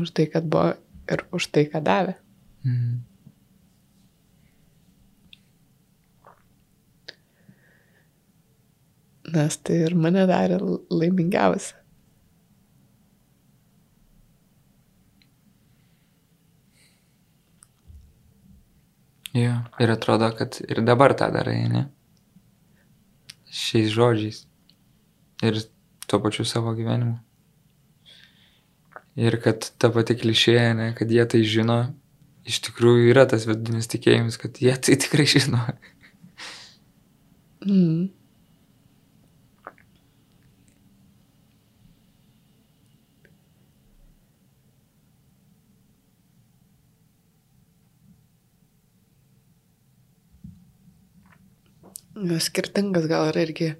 Už tai, kad buvo ir už tai, ką davė. Mm. Nes tai ir mane darė laimingiausia. Jo, ir atrodo, kad ir dabar tą darai, ne? Šiais žodžiais. Ir tuo pačiu savo gyvenimu. Ir kad ta pati klišė, ne, kad jie tai žino, iš tikrųjų yra tas vidinis tikėjimas, kad jie tai tikrai žino. Mm. nu, skirtingas gal yra irgi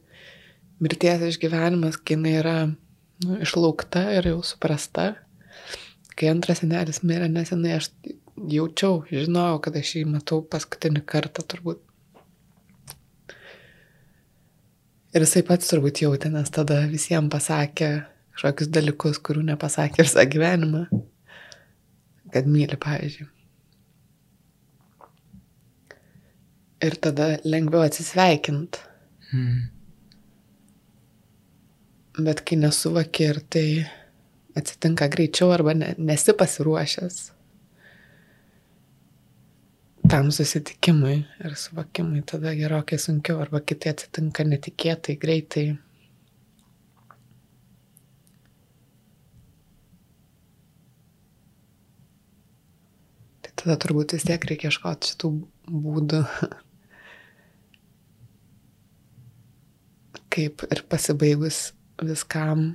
mirties išgyvenimas, kai jinai yra nu, išlaukta ir jau suprasta. Kai antras senelis mirė nesenai, aš jaučiau, žinojau, kad aš jį matau paskutinį kartą turbūt. Ir jisai pats turbūt jautė, nes tada visiems pasakė kažkokius dalykus, kurių nepasakė visą gyvenimą. Kad myli, pavyzdžiui. Ir tada lengviau atsisveikint. Mm. Bet kai nesuvaki ir tai atsitinka greičiau arba ne, nesi pasiruošęs tam susitikimui ir suvokimui, tada gerokai sunkiau arba kitai atsitinka netikėtai, greitai. Tai tada turbūt vis tiek reikia ieškoti šitų būdų, <laughs> kaip ir pasibaigus viskam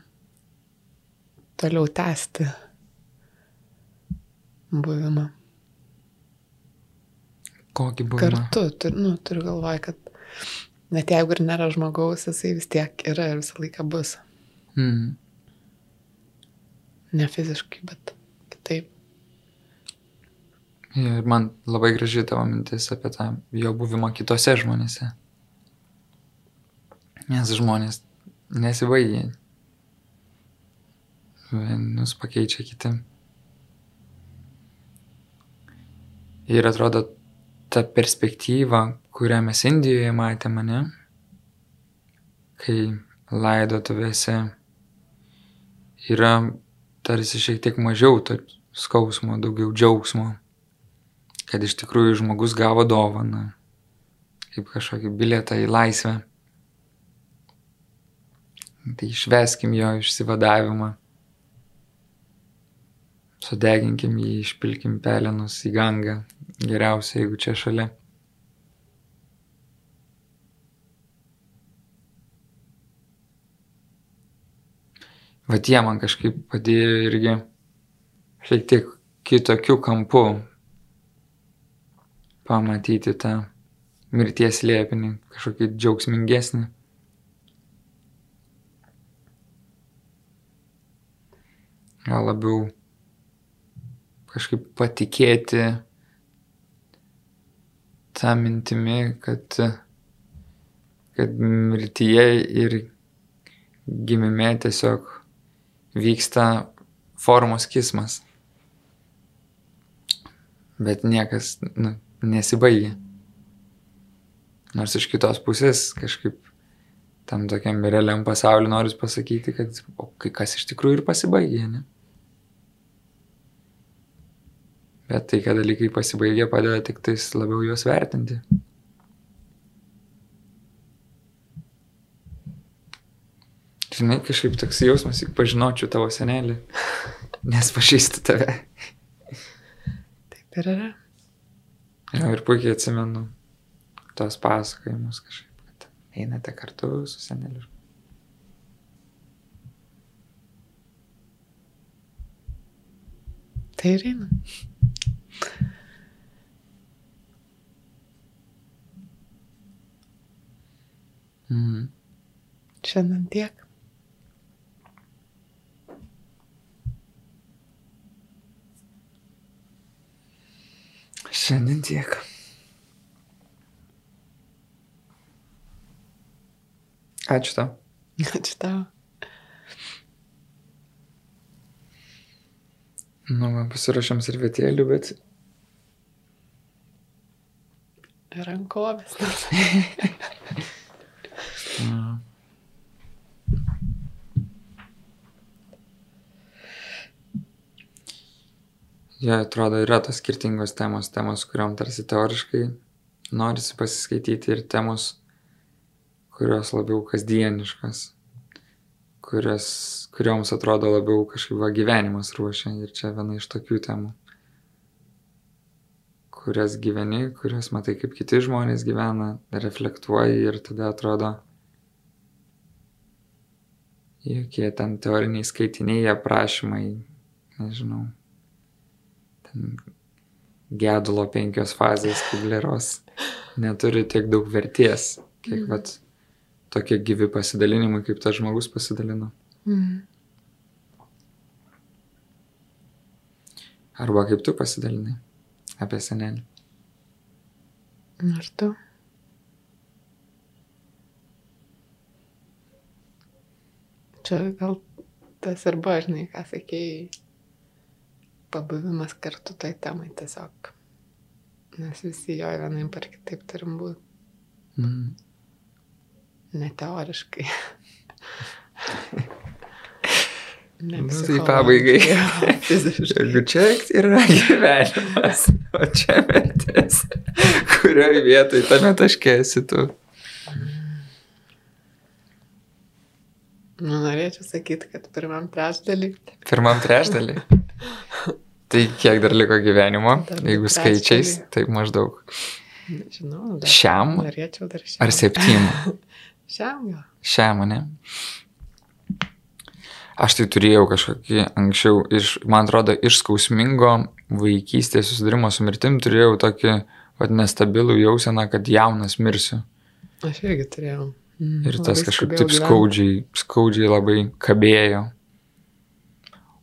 toliau tęsti buvimą. Kokį buvimą? Kartu, tur, nu, turiu galvoj, kad net jeigu ir nėra žmogaus, jisai vis tiek yra ir visą laiką bus. Mm. Ne fiziškai, bet kitaip. Ir man labai graži tavo mintis apie tą jo buvimą kitose žmonėse. Nes žmonės nesibaigia. Vienus pakeičia kiti. Ir atrodo, ta perspektyva, kurią mes Indijoje matėme, ne? Kai laidotuvėse yra tarsi šiek tiek mažiau to skausmo, daugiau džiaugsmo, kad iš tikrųjų žmogus gavo dovaną, kaip kažkokį bilietą į laisvę. Tai išveskim jo išsivadavimą. Sudeginkim jį, išpilkim pelenus į gangą. Geriausia, jeigu čia šalia. Va tie man kažkaip padėjo irgi šiek tiek kitokių kampų pamatyti tą mirties liepinį, kažkokį džiaugsmingesnį. Gal labiau kažkaip patikėti tą mintimi, kad, kad mirtyje ir gimime tiesiog vyksta formos kismas. Bet niekas nu, nesibaigia. Nors iš kitos pusės kažkaip tam tokiam realiam pasauliu noriu pasakyti, kad o kai kas iš tikrųjų ir pasibaigė, ne? Bet tai, kad dalykai pasibaigė, padeda tik tais labiau juos vertinti. Žinai, kažkaip toks jausmas, juk pažinočiau tavo senelį, <laughs> nes pažįstu tave. Taip ir yra. Ja, ir puikiai atsimenu tos pasakojimus kažkaip, kad einate kartu su seneliu. Tai ir eina. <laughs> Mhm. Šiandien tiek. Šiandien tiek. Ačiū tau. Ačiū tau. Nu, man pasirašėm servetėlių, bet Rankovės. <laughs> jie atrodo yra tos skirtingos temos, temos, kuriuom tarsi teoriškai norisi pasiskaityti ir temos, kurios labiau kasdieniškas, kurios, kurioms atrodo labiau kažkaip va, gyvenimas ruošia. Ir čia viena iš tokių temų, kurias gyveni, kurias matai, kaip kiti žmonės gyvena, reflektuoji ir tada atrodo, jokie ten teoriniai skaitiniai, aprašymai, nežinau, ten gedulo penkios fazės kubleros neturi tiek daug vertės, kiek mm. vat, tokie gyvi pasidalinimai, kaip tas žmogus pasidalino. Mm. Arba kaip tu pasidalinai apie senelį. Ar tu? Čia gal tas ir buvo, žinai, ką sakėjai, pabuvimas kartu tai temai tiesiog. Nes visi jo vienaip ar kitaip turim būti. Mm. Ne teoriškai. <laughs> Ne Nu, tai pabaigai. <laughs> Jeigu čia yra gyvenimas, o čia mirtis, kurioje vietoje tame taške esi tu. Nu, norėčiau sakyti, kad pirmam trečdalį. Pirmam trešdalį. Tai kiek dar liko gyvenimo, Dar jeigu du skaičiais, tai maždaug Nežinau, dar šiam norėčiau dar šiam. ar septynių. <laughs> Šiam gal. Šiam, ne? Aš tai turėjau kažkokį anksčiau, iš, man atrodo, iš skausmingo vaikystės susidurimo su mirtim turėjau tokį, vad, nestabilų jauseną, kad jaunas mirsiu. Aš irgi turėjau. Mm, Ir tas kažkaip taip skaudžiai, skaudžiai labai kabėjo.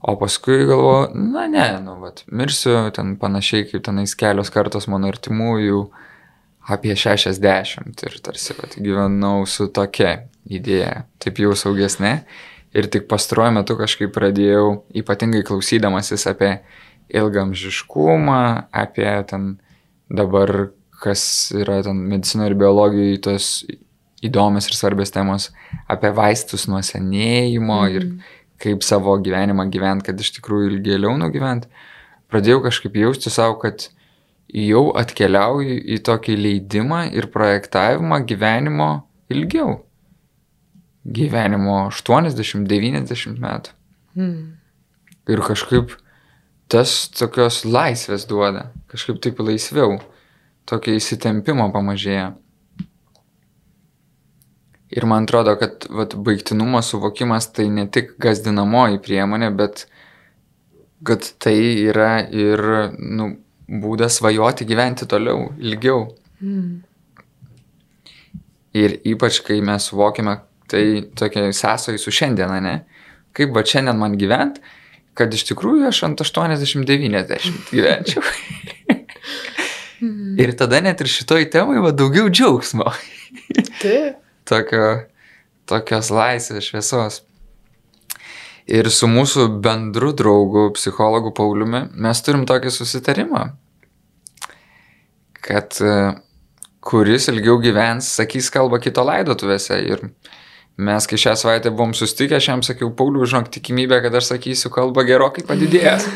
O paskui galvoju, na ne, nu, vat, mirsiu ten panašiai kaip tenais kelios kartos mano artimųjų apie 60 ir tarsi vat, gyvenau su tokia idėja, taip jau saugesnė. Ir tik pastaruoju metu kažkaip pradėjau, ypatingai klausydamasis apie ilgamžiškumą, apie ten dabar, kas yra ten medicino ir biologijai, tos įdomios ir svarbios temos, apie vaistus nuo senėjimo mm. ir kaip savo gyvenimą gyventi, kad iš tikrųjų ilgėliau nugyventi, pradėjau kažkaip jausti savo, kad jau atkeliauju į tokį leidimą ir projektavimą gyvenimo ilgiau. Gyvenimo 80-90 metų. Mm. Ir kažkaip tas tokios laisvės duoda, kažkaip taip laisviau, tokio įsitempimo pamažėja. Ir man atrodo, kad vat, baigtinumo suvokimas tai ne tik gazdinamoji priemonė, bet kad tai yra ir nu, būdas svajoti gyventi toliau, ilgiau. Mm. Ir ypač, kai mes suvokime tai tokia sąsoja su šiandiena, ne? Kaip va šiandien man gyvent, kad iš tikrųjų aš ant 80-90 gyvenčiau. Mm. ir tada net ir šitoj temai va daugiau džiaugsmo. Taip. Tokio, tokios laisvės, šviesos. Ir su mūsų bendru draugu, psichologu Pauliumi, mes turim tokį susitarimą, kad e, kuris ilgiau gyvens, sakys kalbą kito laidotuvėse. Ir mes, kai šią savaitę buvom sustikę, aš jam sakiau, Pauliu, žinok, tikimybė, kad aš sakysiu kalbą gerokai padidėjęs. <laughs>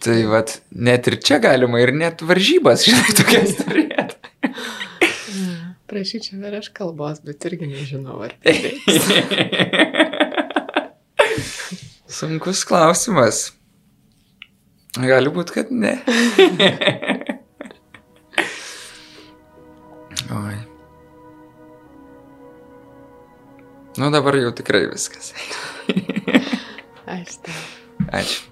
tai vad, net ir čia galima ir net varžybas, žinai, tokias turėti. <laughs> Prašyčiau ir aš kalbos, bet irgi nežinau, ar. <laughs> Sunkus klausimas. Gali būti, kad ne. Oi. Nu dabar jau tikrai viskas. <laughs> Aš tai. Ačiū.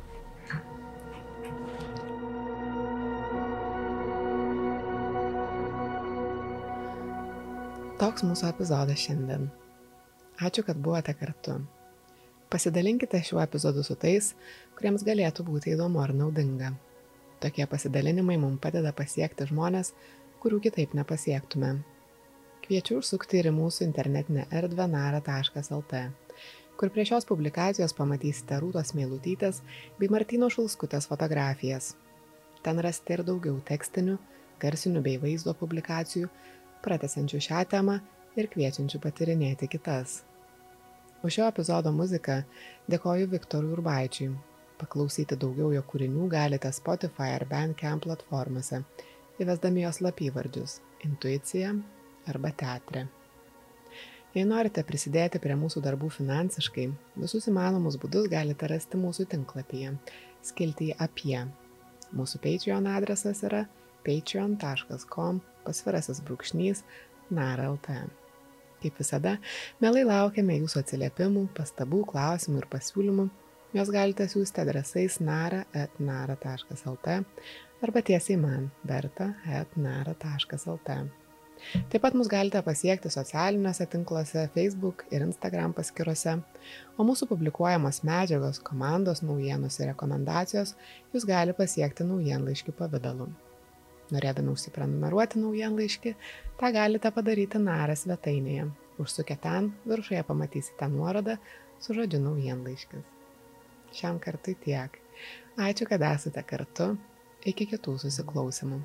Toks mūsų epizodas šiandien. Ačiū, kad buvote kartu. Pasidalinkite šiuo epizodu su tais, kuriems galėtų būti įdomu ar naudinga. Tokie pasidalinimai mums padeda pasiekti žmonės, kurių kitaip nepasiektume. Kviečiu užsukti ir į mūsų internetinę erdvę nara.lt, kur prie šios publikacijos pamatysite Rūtos Meilutytės bei Martino Šulskutės fotografijas. Ten rasite ir daugiau tekstinių, garsinių bei vaizdo publikacijų, pratesančių šią temą ir kviečiančių patirinėti kitas. Už šio epizodo muziką dėkoju Viktorui Urbaičiui. Paklausyti daugiau jo kūrinių galite Spotify ar Bandcamp platformose, įvesdami jos lapyvardžius - Intuicija arba Teatrė. Jei norite prisidėti prie mūsų darbų finansiškai, visus įmanomus būdus galite rasti mūsų tinklapyje, skiltyje apie. Mūsų Patreon adresas yra patreon.com pasvirasis brūkšnys nara.lt. Kaip visada, mielai laukiame jūsų atsiliepimų, pastabų, klausimų ir pasiūlymų. Jos galite siūsti adresais nara.nara.lt arba tiesiai man berta.nara.lt. Taip pat mus galite pasiekti socialiniuose tinkluose Facebook ir Instagram paskiruose, o mūsų publikuojamos medžiagos, komandos naujienos ir rekomendacijos jūs gali pasiekti naujienlaiškių pavydalu. Norėdami užsiprenumeruoti naujienlaiškį, tą galite padaryti narą svetainėje. Užsukę ten, viršuje pamatysite nuorodą su žodžiu naujienlaiškis. Šiam kartui tiek. Ačiū, kad esate kartu. Iki kitų susiklausimų.